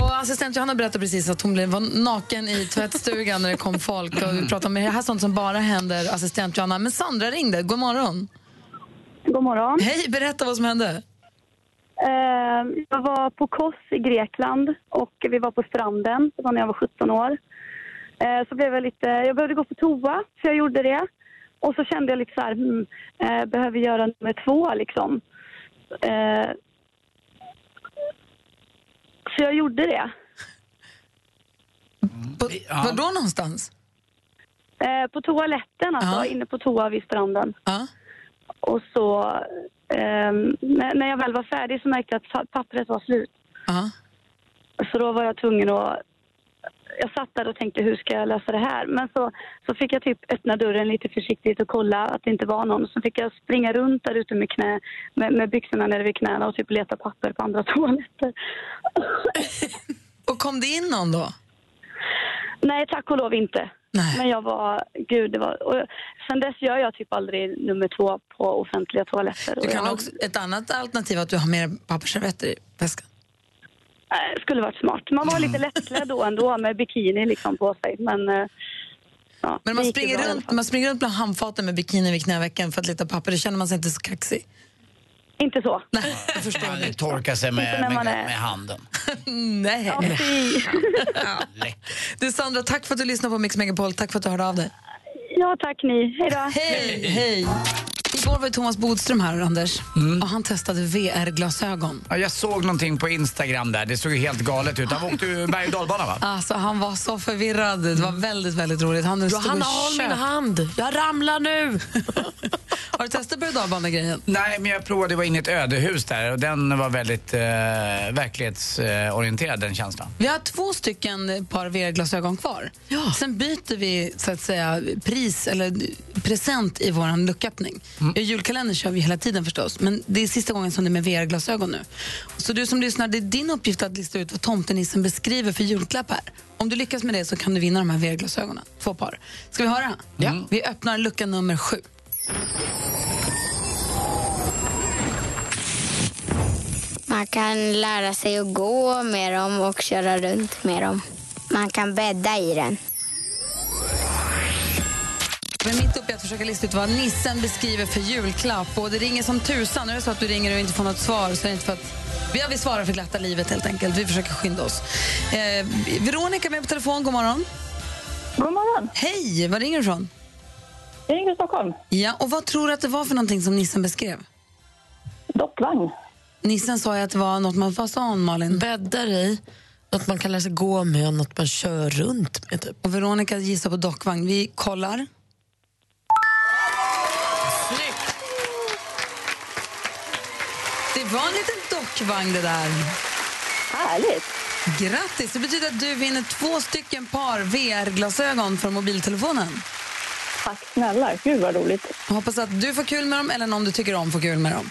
Och assistent Johanna berättade precis att hon blev var naken i tvättstugan när det kom folk. Och vi pratade om det här är sånt som bara händer assistent Johanna. Men Sandra ringde. God morgon. God morgon. Hej, berätta vad som hände. Eh, jag var på Kos i Grekland och vi var på stranden. Det var när jag var 17 år. Eh, så blev jag lite... Jag behövde gå på toa, så jag gjorde det. Och så kände jag lite så här, hmm, eh, behöver göra nummer två liksom. Eh, så jag gjorde det. På, Ja. Var då någonstans? Eh, på toaletten, alltså. Ja. Inne på toa vid stranden. Ja. Och så... ehm, när, när jag väl var färdig så märkte jag att pappret var slut. Ja. Så då var jag tvungen att... Jag satt där och tänkte hur ska jag lösa det här? Men så, så fick jag typ öppna dörren lite försiktigt och kolla att det inte var någon. Så fick jag springa runt där ute med, knä, med, med byxorna nere vid knäna och typ leta papper på andra [LAUGHS] toaletter. Och kom det in någon då? Nej, tack och lov inte. Nej. Men jag var... Gud, det var... Och sen dess gör jag typ aldrig nummer två på offentliga toaletter. Du kan jag, också, ett annat alternativ är att du har mer pappersservetter i väskan. Eh, skulle varit smart. Man var lite lättklädd då ändå med bikini liksom på sig. Men, eh, ja, Men det man springer, bra runt, man springer runt bland handfaten med bikini vid knävecken för att leta papper. Då känner man sig inte så kaxig. Inte så. Nej, jag förstår Man det. torkar sig Inte med, med, är- med handen. [LAUGHS] Nej. Ja. [LAUGHS] Du Sandra, tack för att du lyssnade på Mix Megapol. Tack för att du hörde av dig. ja, tack ni. Hej då. Hej! Hej! Igår var Thomas Bodström här, Anders, Mm. och han testade VR-glasögon. Ja, jag såg någonting på Instagram där, det såg ju helt galet ut. Han åkte ju berg och dalbana va? Alltså, han var så förvirrad. Det var väldigt, väldigt roligt. Han stod och Johanna, håll min hand. Jag ramlar nu. [LAUGHS] Har du testat berg och dalbana-grejen? Nej, men jag provade, jag var inne i ett ödehus där och den var väldigt eh, verklighetsorienterad den känslan. Vi har två stycken par VR-glasögon kvar. Sen byter vi så att säga pris eller present i vår lucköppning. Mm. Julkalender kör vi hela tiden förstås, men det är sista gången som det är med VR-glasögon nu. Så du som lyssnar, det är din uppgift att lista ut vad tomtenissen beskriver för julklapp här. Om du lyckas med det så kan du vinna de här VR-glasögonen. Två par. Ska vi höra? Ja. Vi öppnar lucka nummer sju. Man kan lära sig att gå med dem och köra runt med dem. Man kan bädda i den. Vi är mitt uppe i att försöka lista ut vad nissen beskriver för julklapp. Och det ringer som tusan. Är det så att du ringer och inte får något svar så är det inte för att vi, ja, vi svarar för glatta livet helt enkelt. Vi försöker skynda oss. Eh, Veronica är med på telefon. God morgon. God morgon. Hej! Var ringer du ifrån? Jag ringer Stockholm. Ja, och vad tror du att det var för någonting som nissen beskrev? Dockvagn. Nissen sa ju att det var något man... Vad sa hon, Malin? Bäddar i. Något man kan lära sig gå med och något man kör runt med. Typ. Och Veronica gissar på dockvagn. Vi kollar. Var en liten dockvagn det där. Härligt. Grattis! Det betyder att du vinner två stycken par VR-glasögon från mobiltelefonen. Tack snälla. Gud vad roligt. Jag hoppas att du får kul med dem eller någon du tycker om får kul med dem.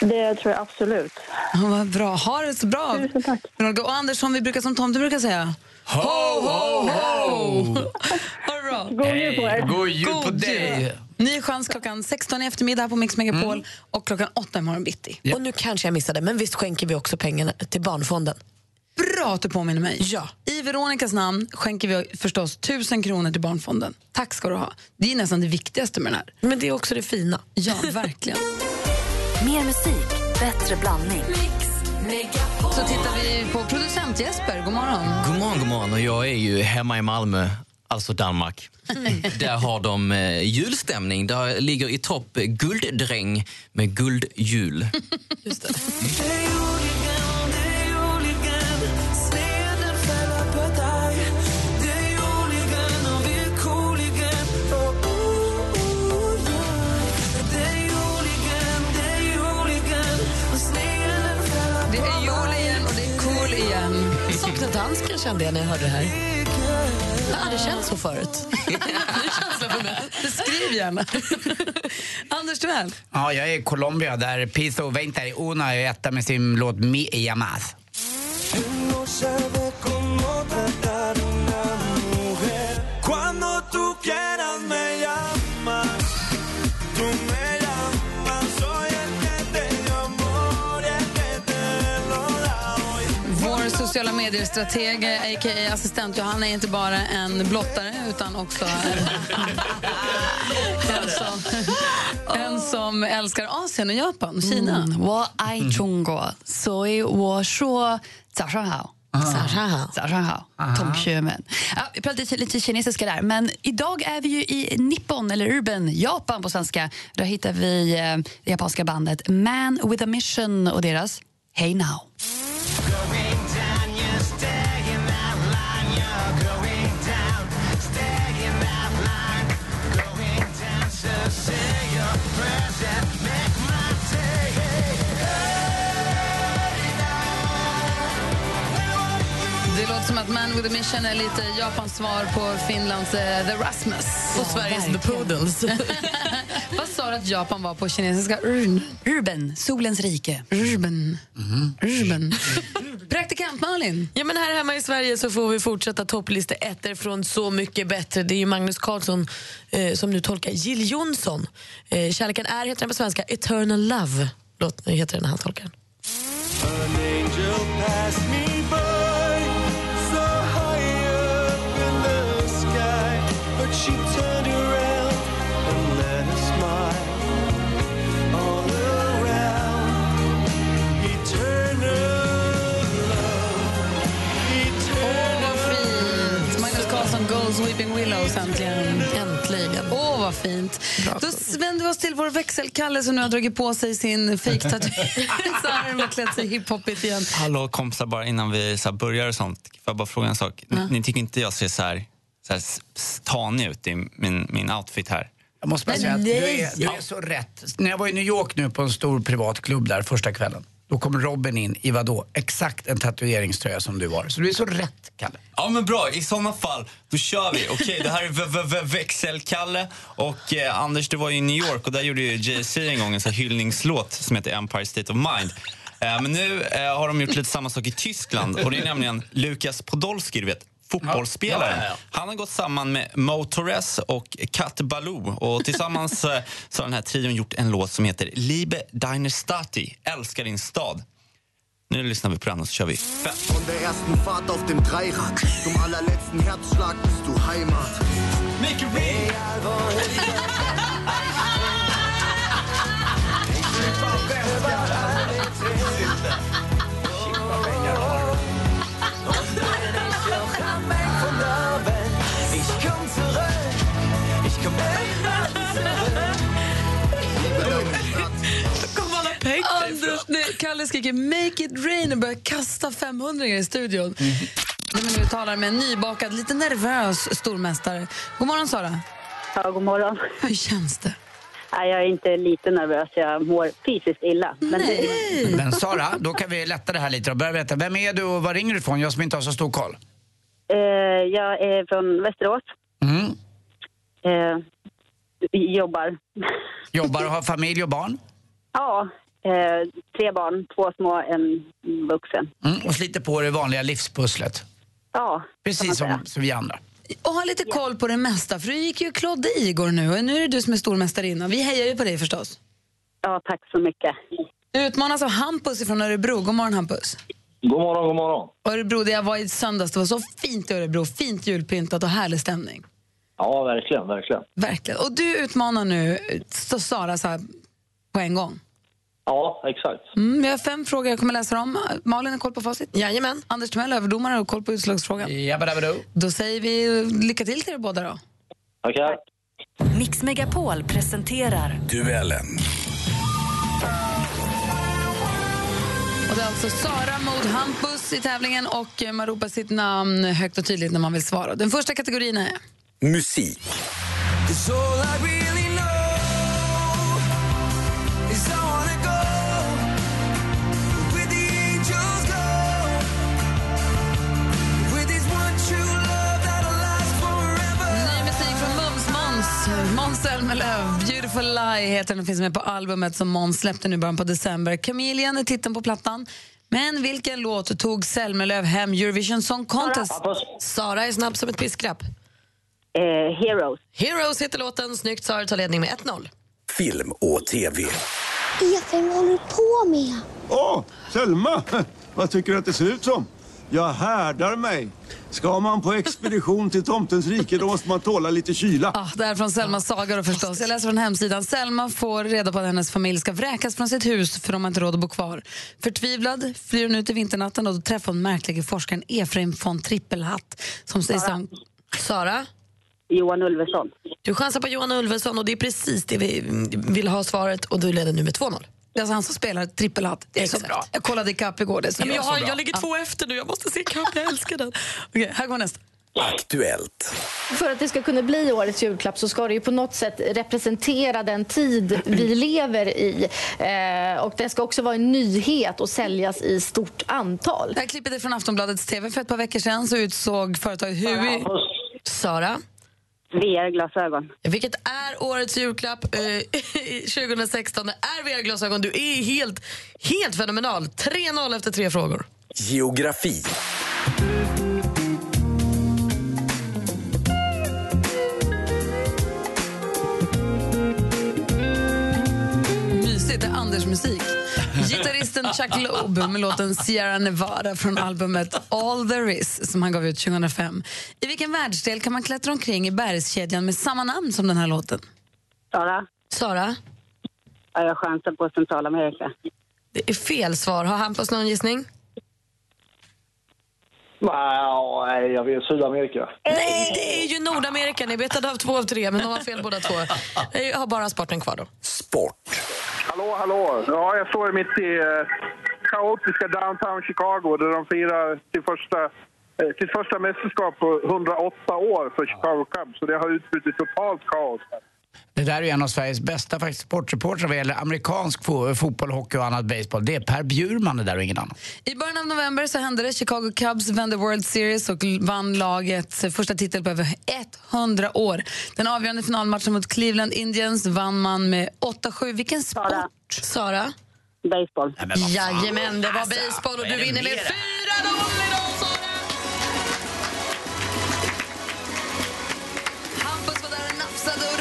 Det tror jag absolut. Ja, vad bra. Ha det så bra. Tusen tack. Och Anders, som vi brukar som Tomte brukar säga. Ho, ho, ho! [LAUGHS] Ha bra. God jul på er. God jul på dig! Ny chans klockan 16 i eftermiddag här på Mix Megapol och klockan 8 imorgon bitti. Och nu kanske jag missade, men visst skänker vi också pengarna till Barnfonden? Bra att du påminner mig. Ja. I Veronicas namn skänker vi förstås 1000 kronor till Barnfonden. Tack ska du ha. Det är nästan det viktigaste med den här. Men det är också det fina. Ja, verkligen. [LAUGHS] Mer musik, bättre blandning. Så tittar vi på producent Jesper. God morgon. God morgon, god morgon. Och jag är ju hemma i Malmö, alltså Danmark. Där har de eh, julstämning. Där ligger i topp Gulddräng med Guldjul. Just det. Det är jul igen och det är cool igen. Saknar dansken kände jag när jag hörde det här. Jag har aldrig känt så förut. [LAUGHS] Beskriv gärna. [LAUGHS] Anders Timell. Ja, jag är i Colombia där Piso Veinta y Una är etta med sin låt Mi Llamas. sociala medier-strateg, a.k.a. assistent Johanna, är inte bara en blottare utan också [LAUGHS] en, en, som, en som älskar Asien och Japan och Kina. 嗯，我爱中国，所以我说早上好。早上好，早上好，同学们. Ja, vi pratade lite, lite kinesiska där, men idag är vi ju i Nippon, eller Urban, Japan på svenska. Där hittar vi eh, det japanska bandet Man with a Mission och deras Hey Now. Som att Man with a Mission är lite Japans svar på Finlands eh, The Rasmus. Och Sveriges The Poodles. [LAUGHS] Vad sa du att Japan var på kinesiska? Urban, solens rike. Urban. Urban. [LAUGHS] Praktikant Malin. Ja, men här hemma i Sverige så får vi fortsätta topplista ettor från Så mycket bättre. Det är ju Magnus Carlsson eh, som nu tolkar Jill Johnson. Eh, Kärleken är, heter den på svenska, Eternal Love. Låt, heter den när han tolkar den. Weeping Willows äntligen. Äntligen. Åh, vad fint. Då vänder vi oss till vår växelkalle som nu har dragit på sig sin fejktatuering [LAUGHS] och klätt sig hiphopigt igen. Hallå kompisar, bara innan vi så här börjar och sånt. Får jag bara fråga en sak? Ni, Ja. ni tycker inte jag ser så här, så här tanig ut i min, min outfit här? Jag måste bara Men säga att du är, du är så rätt. När jag var i New York nu på en stor privat klubb där första kvällen. Då kom Robin in i vadå? Exakt en tatueringströja som du har. Så du är så rätt, Kalle. Ja men bra, i såna fall, då kör vi. Okej, det här är v- v- v- Växelkalle och eh, Anders du var ju i New York och där gjorde ju Jay-Z en gång en sån här hyllningslåt som heter Empire State of Mind. Eh, men nu eh, har de gjort lite samma sak i Tyskland och det är nämligen Lukas Podolski, du vet, fotbollsspelaren. Ja, ja, ja. Han har gått samman med Mo Torres och Kat Baloo och tillsammans [LAUGHS] eh, så har den här trion gjort en låt som heter Liebe deine Stati, älskar din stad. Nu lyssnar vi på den och så kör vi. Von der ersten Fahrt auf dem Dreirad zum allerletzten Herzschlag bist du Heimat. Make it nej, Kalle skriker make it rain och börjar kasta 500 i studion. När vi nu talar med en nybakad, lite nervös stormästare. God morgon, Sara. Ja, god morgon. Hur känns det? Nej, jag är inte lite nervös, jag mår fysiskt illa. Men Men Sara, då kan vi lätta det här lite och börja veta. Vem är du och var ringer du ifrån? Jag som inte har så stor koll. eh, jag är från Västerås. Mm. Eh, jobbar. Jobbar och har familj och barn. Ja, eh, tre barn, två små, en vuxen. Mm. Och sliter på det vanliga livspusslet. Ja, Precis som, som vi andra. Och ha lite koll på det mesta, för du gick ju klodde i igår nu och nu är det du som är stormästarinna. Vi hejar ju på dig förstås. Ja, tack så mycket. Du utmanas av Hampus från Örebro. God morgon Hampus. God morgon, god morgon. Örebro, där jag var i söndags, det var så fint i Örebro. Fint julpyntat och härlig stämning. Ja, verkligen, verkligen. Verkligen. Och du utmanar nu så Sara så här, på en gång. Ja, exakt. Mm, vi har fem frågor jag kommer läsa dem. Malin har koll på facit. Jajamän. Anders Timell, överdomare, har koll på utslagsfrågan. Då säger vi lycka till till er båda då. Okej. Mix Megapol presenterar Duellen. Och det är alltså Sara mot Hampus i tävlingen och man ropar sitt namn högt och tydligt när man vill svara. Den första kategorin är Musik. Cause all I really Måns. Zelmerlöw, Beautiful Lie heter den och finns med på albumet som Måns släppte nu början på december. Chameleon är titeln på plattan. Men vilken låt tog Zelmerlöw hem Eurovision Song Contest? Sara är snabb som ett piskrapp. Eh, Heroes. Heroes heter låten. Snyggt, Sara tar ledning med 1-0. Film och TV. Efraim, vad håller du på med? Åh, Selma! Vad tycker du att det ser ut som? Jag härdar mig. Ska man på expedition till tomtens rike då måste man tåla lite kyla. Ah, det är från Selmas saga då förstås. Jag läser från hemsidan. Selma får reda på att hennes familj ska vräkas från sitt hus för de har inte råd att bo kvar. Förtvivlad flyr hon ut i vinternatten och då träffar hon märklige forskaren Efraim von Trippelhatt. Som säger som... Sara? Johan Ulveson. Du chansar på Johan Ulveson och det är precis det vi vill ha svaret och du leder nu med 2-0. Det är alltså han som spelar trippelhatt. Det är så bra. Jag kollade ikapp igår. Det är så jag, har, jag ligger två efter nu, jag måste se kapp, jag älskar den. [LAUGHS] Okej, här går nästa. Aktuellt. För att det ska kunna bli årets julklapp så ska det ju på något sätt representera den tid vi [CLEARS THROAT] lever i. Eh, och den ska också vara en nyhet och säljas i stort antal. Det här klippet är från Aftonbladets TV. För ett par veckor sedan så utsåg företaget Hui... Sara? VR-glasögon. Vilket är årets julklapp eh, [LAUGHS] 2016? Det är VR-glasögon. Du är helt, helt fenomenal. 3-0 efter tre frågor. Geografi. Mysigt, det är Anders musik. Gitarristen Chuck Loeb med låten Sierra Nevada från albumet All There Is som han gav ut 2005. I vilken världsdel kan man klättra omkring i bergskedjan med samma namn som den här låten? Sara? Sara? Ja, jag chansar på Centralamerika. Det är fel svar. Har Hampus någon gissning? Nej, jag vill Sydamerika. Nej, det är ju Nordamerika. Ni betade av två av tre, men de har fel båda två. [LAUGHS] Jag har bara sporten kvar då. Hallå, hallå. Ja, jag står mitt i eh, kaotiska downtown Chicago där de firar till första, eh, sitt första mästerskap på 108 år för Chicago Cubs. Så det har utbrutit totalt kaos. Det där är en av Sveriges bästa faktiskt, sportreportrar vad gäller amerikansk fo- fotboll, hockey och annat baseball. Det är Per Bjurman det där och ingen annan. I början av november så hände det. Chicago Cubs vände World Series och vann lagets första titel på över 100 år. Den avgörande finalmatchen mot Cleveland Indians vann man med 8-7. Vilken sport? Sara? Baseball. Jajamän, det var Alltså, baseball och du vinner med med 4-0 det? idag, Sara! Hampus var där och nafsade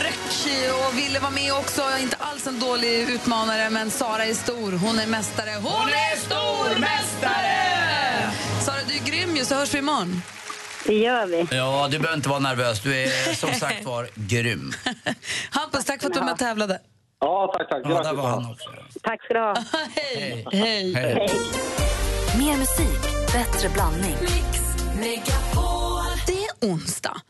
och ville vara med också. Inte alls en dålig utmanare, men Sara är stor. Hon är mästare. Hon, är stormästare! Sara, du är grym ju, så hörs vi imorgon. Det gör vi. Ja, du behöver inte vara nervös. Du är som sagt var grym. [LAUGHS] Hampus, tack för att du var med och tävlade. Ja, tack, tack. Ja, där var han också. Tack ska du ha. Hej. Hej. Hej. Mer musik, bättre blandning. Det är onsdag.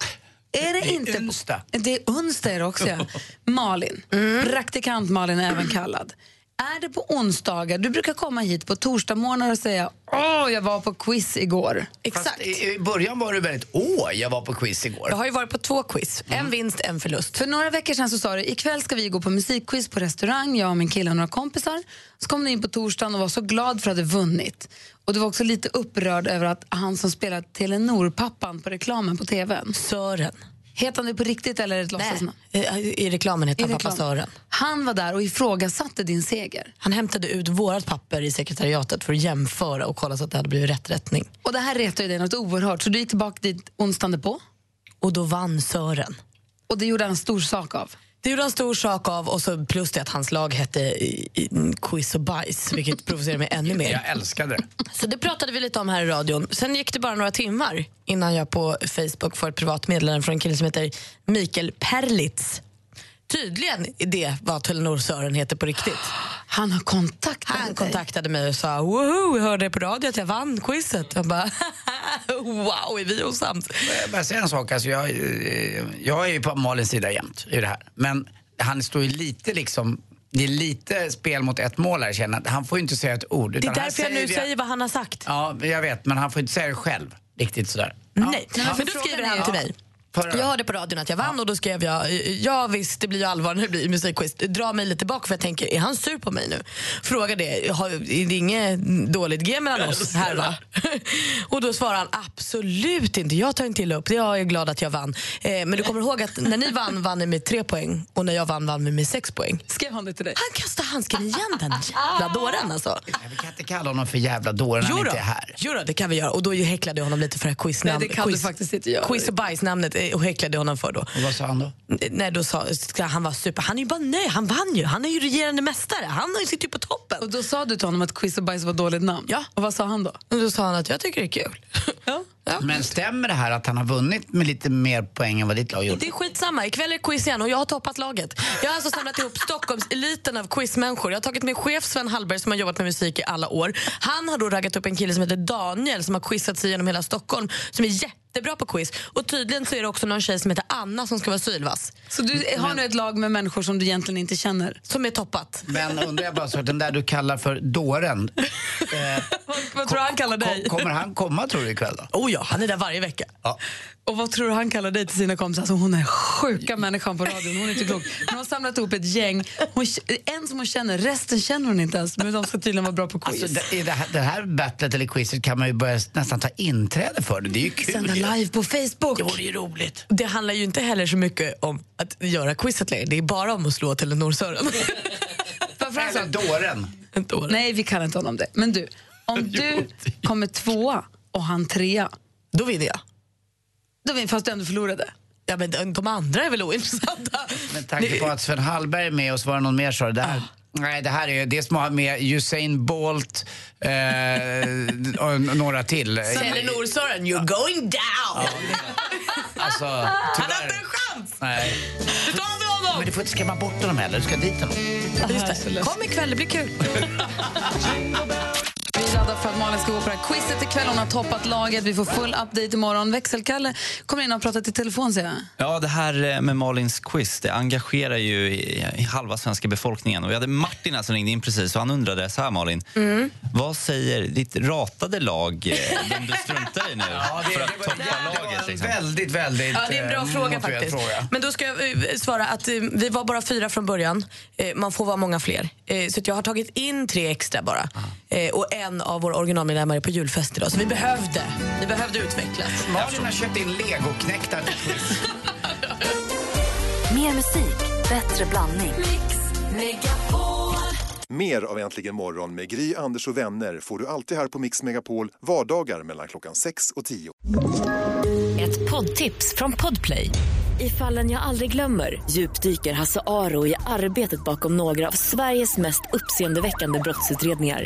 Är det, Det är inte onsdag. Det är onsdag är det också, ja. [LAUGHS] Malin, praktikant Malin även kallad. Är det på onsdagar, du brukar komma hit på torsdagsmorgnar och säga åh, jag var på quiz igår. Fast i, I början var du väldigt, åh, jag var på quiz igår. Jag har ju varit på två quiz. En vinst, en förlust. För några veckor sedan så sa du ikväll ska vi gå på musikquiz på restaurang, jag och min kille och några kompisar. Så kom du in på torsdagen och var så glad för att du vunnit. Och du var också lite upprörd över att han som spelar Telenor-pappan på reklamen på tvn. Sören. Heter han det på riktigt eller ett låtsasnamn? I, I reklamen heter I han pappa reklam. Sören. Han var där och ifrågasatte din seger. Han hämtade ut vårt papper i sekretariatet för att jämföra och kolla så att det hade blivit rätt rättning. Och det här retade ju dig något oerhört, så du gick tillbaka dit onsdagen på. Och då vann Sören. Och det gjorde han en stor sak av. Det gjorde han stor sak av och så plus det att hans lag hette Quiz och bajs, vilket provocerar mig ännu mer. Jag älskade det. Så det pratade vi lite om här i radion. Sen gick det bara några timmar innan jag på Facebook får ett privat meddelande från en kille som heter Mikael Perlitz. Tydligen det vad Telenor Sören heter på riktigt. Han har kontaktat Han dig. kontaktade mig och sa woho, jag hörde på radio att jag vann quizet. Jag bara [LAUGHS] wow, är vi osams? Jag bara säga en sak. Alltså jag, eh, jag är ju på Malins sida jämt i det här. Men han står ju lite liksom... Det är lite spel mot ett mål här, känner jag. Han får ju inte säga ett ord. Det är därför jag nu vi- säger vad han har sagt. Ja, jag vet. Men han får inte säga det själv. Riktigt sådär. Nej, Ja. men då skriver han till mig. Förra. Jag hörde på radion att jag vann och då skrev jag ja visst det blir ju allvar när det blir musikquiz. Dra mig lite tillbaka för jag tänker är han sur på mig nu? Fråga det, har, är det inget dåligt G mellan oss här va? [LAUGHS] och då svarar han absolut inte, jag tar inte illa upp, jag är glad att jag vann. Eh, men du kommer ihåg att när ni vann vann ni med tre poäng och när jag vann vann vi med sex poäng. Skrev han det till dig? Han kastade handsken igen den jävla dåren alltså. Vi kan inte kalla honom för jävla dåre när han inte är här. jo då, det kan vi göra. Och då häcklade jag honom lite för det här quiznamnet. Nej, det kan du faktiskt inte göra. Quiz och bajsnamnet och häcklade jag honom för då. Och vad sa han då? Nej, då sa, han var super. Han är ju bara nöjd, han vann ju. Han är ju regerande mästare. Han sitter ju på toppen. Och då sa du till honom att quiz och bajs var ett dåligt namn? Ja. Och vad sa han då? Och då sa han att jag tycker det är kul. Ja. Men stämmer det här att han har vunnit med lite mer poäng än vad ditt lag gjorde? Det är skitsamma. Ikväll är det quiz igen och jag har toppat laget. Jag har alltså samlat ihop Stockholms eliten av quizmänniskor. Jag har tagit med chef Sven Hallberg som har jobbat med musik i alla år. Han har då raggat upp en kille som heter Daniel som har quizat sig genom hela Stockholm som är jättebra på quiz. Och tydligen så är det också någon tjej som heter Anna som ska vara sylvass. Så du har nu ett lag med människor som du egentligen inte känner? Som är toppat. Men undrar jag bara så, den där du kallar för dåren. [LAUGHS] Eh, Vad tror du han kallar dig? kom, kommer han komma tror du ikväll då? Oh ja, han är där varje vecka. Ja. Och vad tror du han kallar dig till sina kompisar? Alltså, hon är sjuka människan på radion. Hon är inte klok. Hon har samlat ihop ett gäng. Hon, en som hon känner, resten känner hon inte ens. Men de ska tydligen vara bra på quiz. Alltså, det, det, här, det här battlet eller quizet kan man ju börja nästan ta inträde för. Det, är ju kul. Sända ju. live på Facebook. Det är roligt. Det handlar ju inte heller så mycket om att göra quizet längre. Det är bara om att slå Telenor Sören. [LAUGHS] Eller dåren. Nej, vi kallar inte honom det. Men du, om [LAUGHS] du kommer tvåa och han trea, Då vinner jag. då vinner fast du ändå förlorade. Ja, men de- andra är väl ointressanta. Med tanke på att Sven Hallberg är med och så var det någon mer sa det där. Nej, det här är det som har med Usain Bolt eh, och några till. Telenor Sören, you're going down! Alltså, Han har tyvärr. inte en chans! Nej. Ta vi honom! Men du får inte skrämma bort honom heller. Du ska dit honom. Just det. Kom ikväll, det blir kul. [LAUGHS] För att Malin ska gå på det här quizet ikväll. Hon har toppat laget. Vi får full update imorgon. Växelkalle kommer in och pratar i telefon, ser jag. Ja, det här eh, med Malins quiz det engagerar ju i, i halva svenska befolkningen. Och vi hade Martin här som ringde in precis och han undrade så här Malin. Mm. Vad säger ditt ratade lag, eh, den du struntar i nu, [LAUGHS] Ja, det- för att toppa det var laget? en Liksom? väldigt, väldigt Ja, det är en bra eh, fråga faktiskt. fråga. Men då ska jag eh, svara att eh, vi var bara fyra från början. Eh, man får vara många fler. Eh, så att jag har tagit in tre extra bara. Eh, och en av våra originalmedlemmar är på julfest idag. Så vi behövde, vi behövde utvecklas. Malin har köpt in quiz. [LAUGHS] Mer musik, bättre blandning. Mer av Äntligen morgon med Gry, Anders och vänner får du alltid här på Mix Megapol vardagar mellan klockan 6 och 10. Ett poddtips från Podplay. I fallen jag aldrig glömmer djupdyker Hasse Aro i arbetet bakom några av Sveriges mest uppseendeväckande brottsutredningar.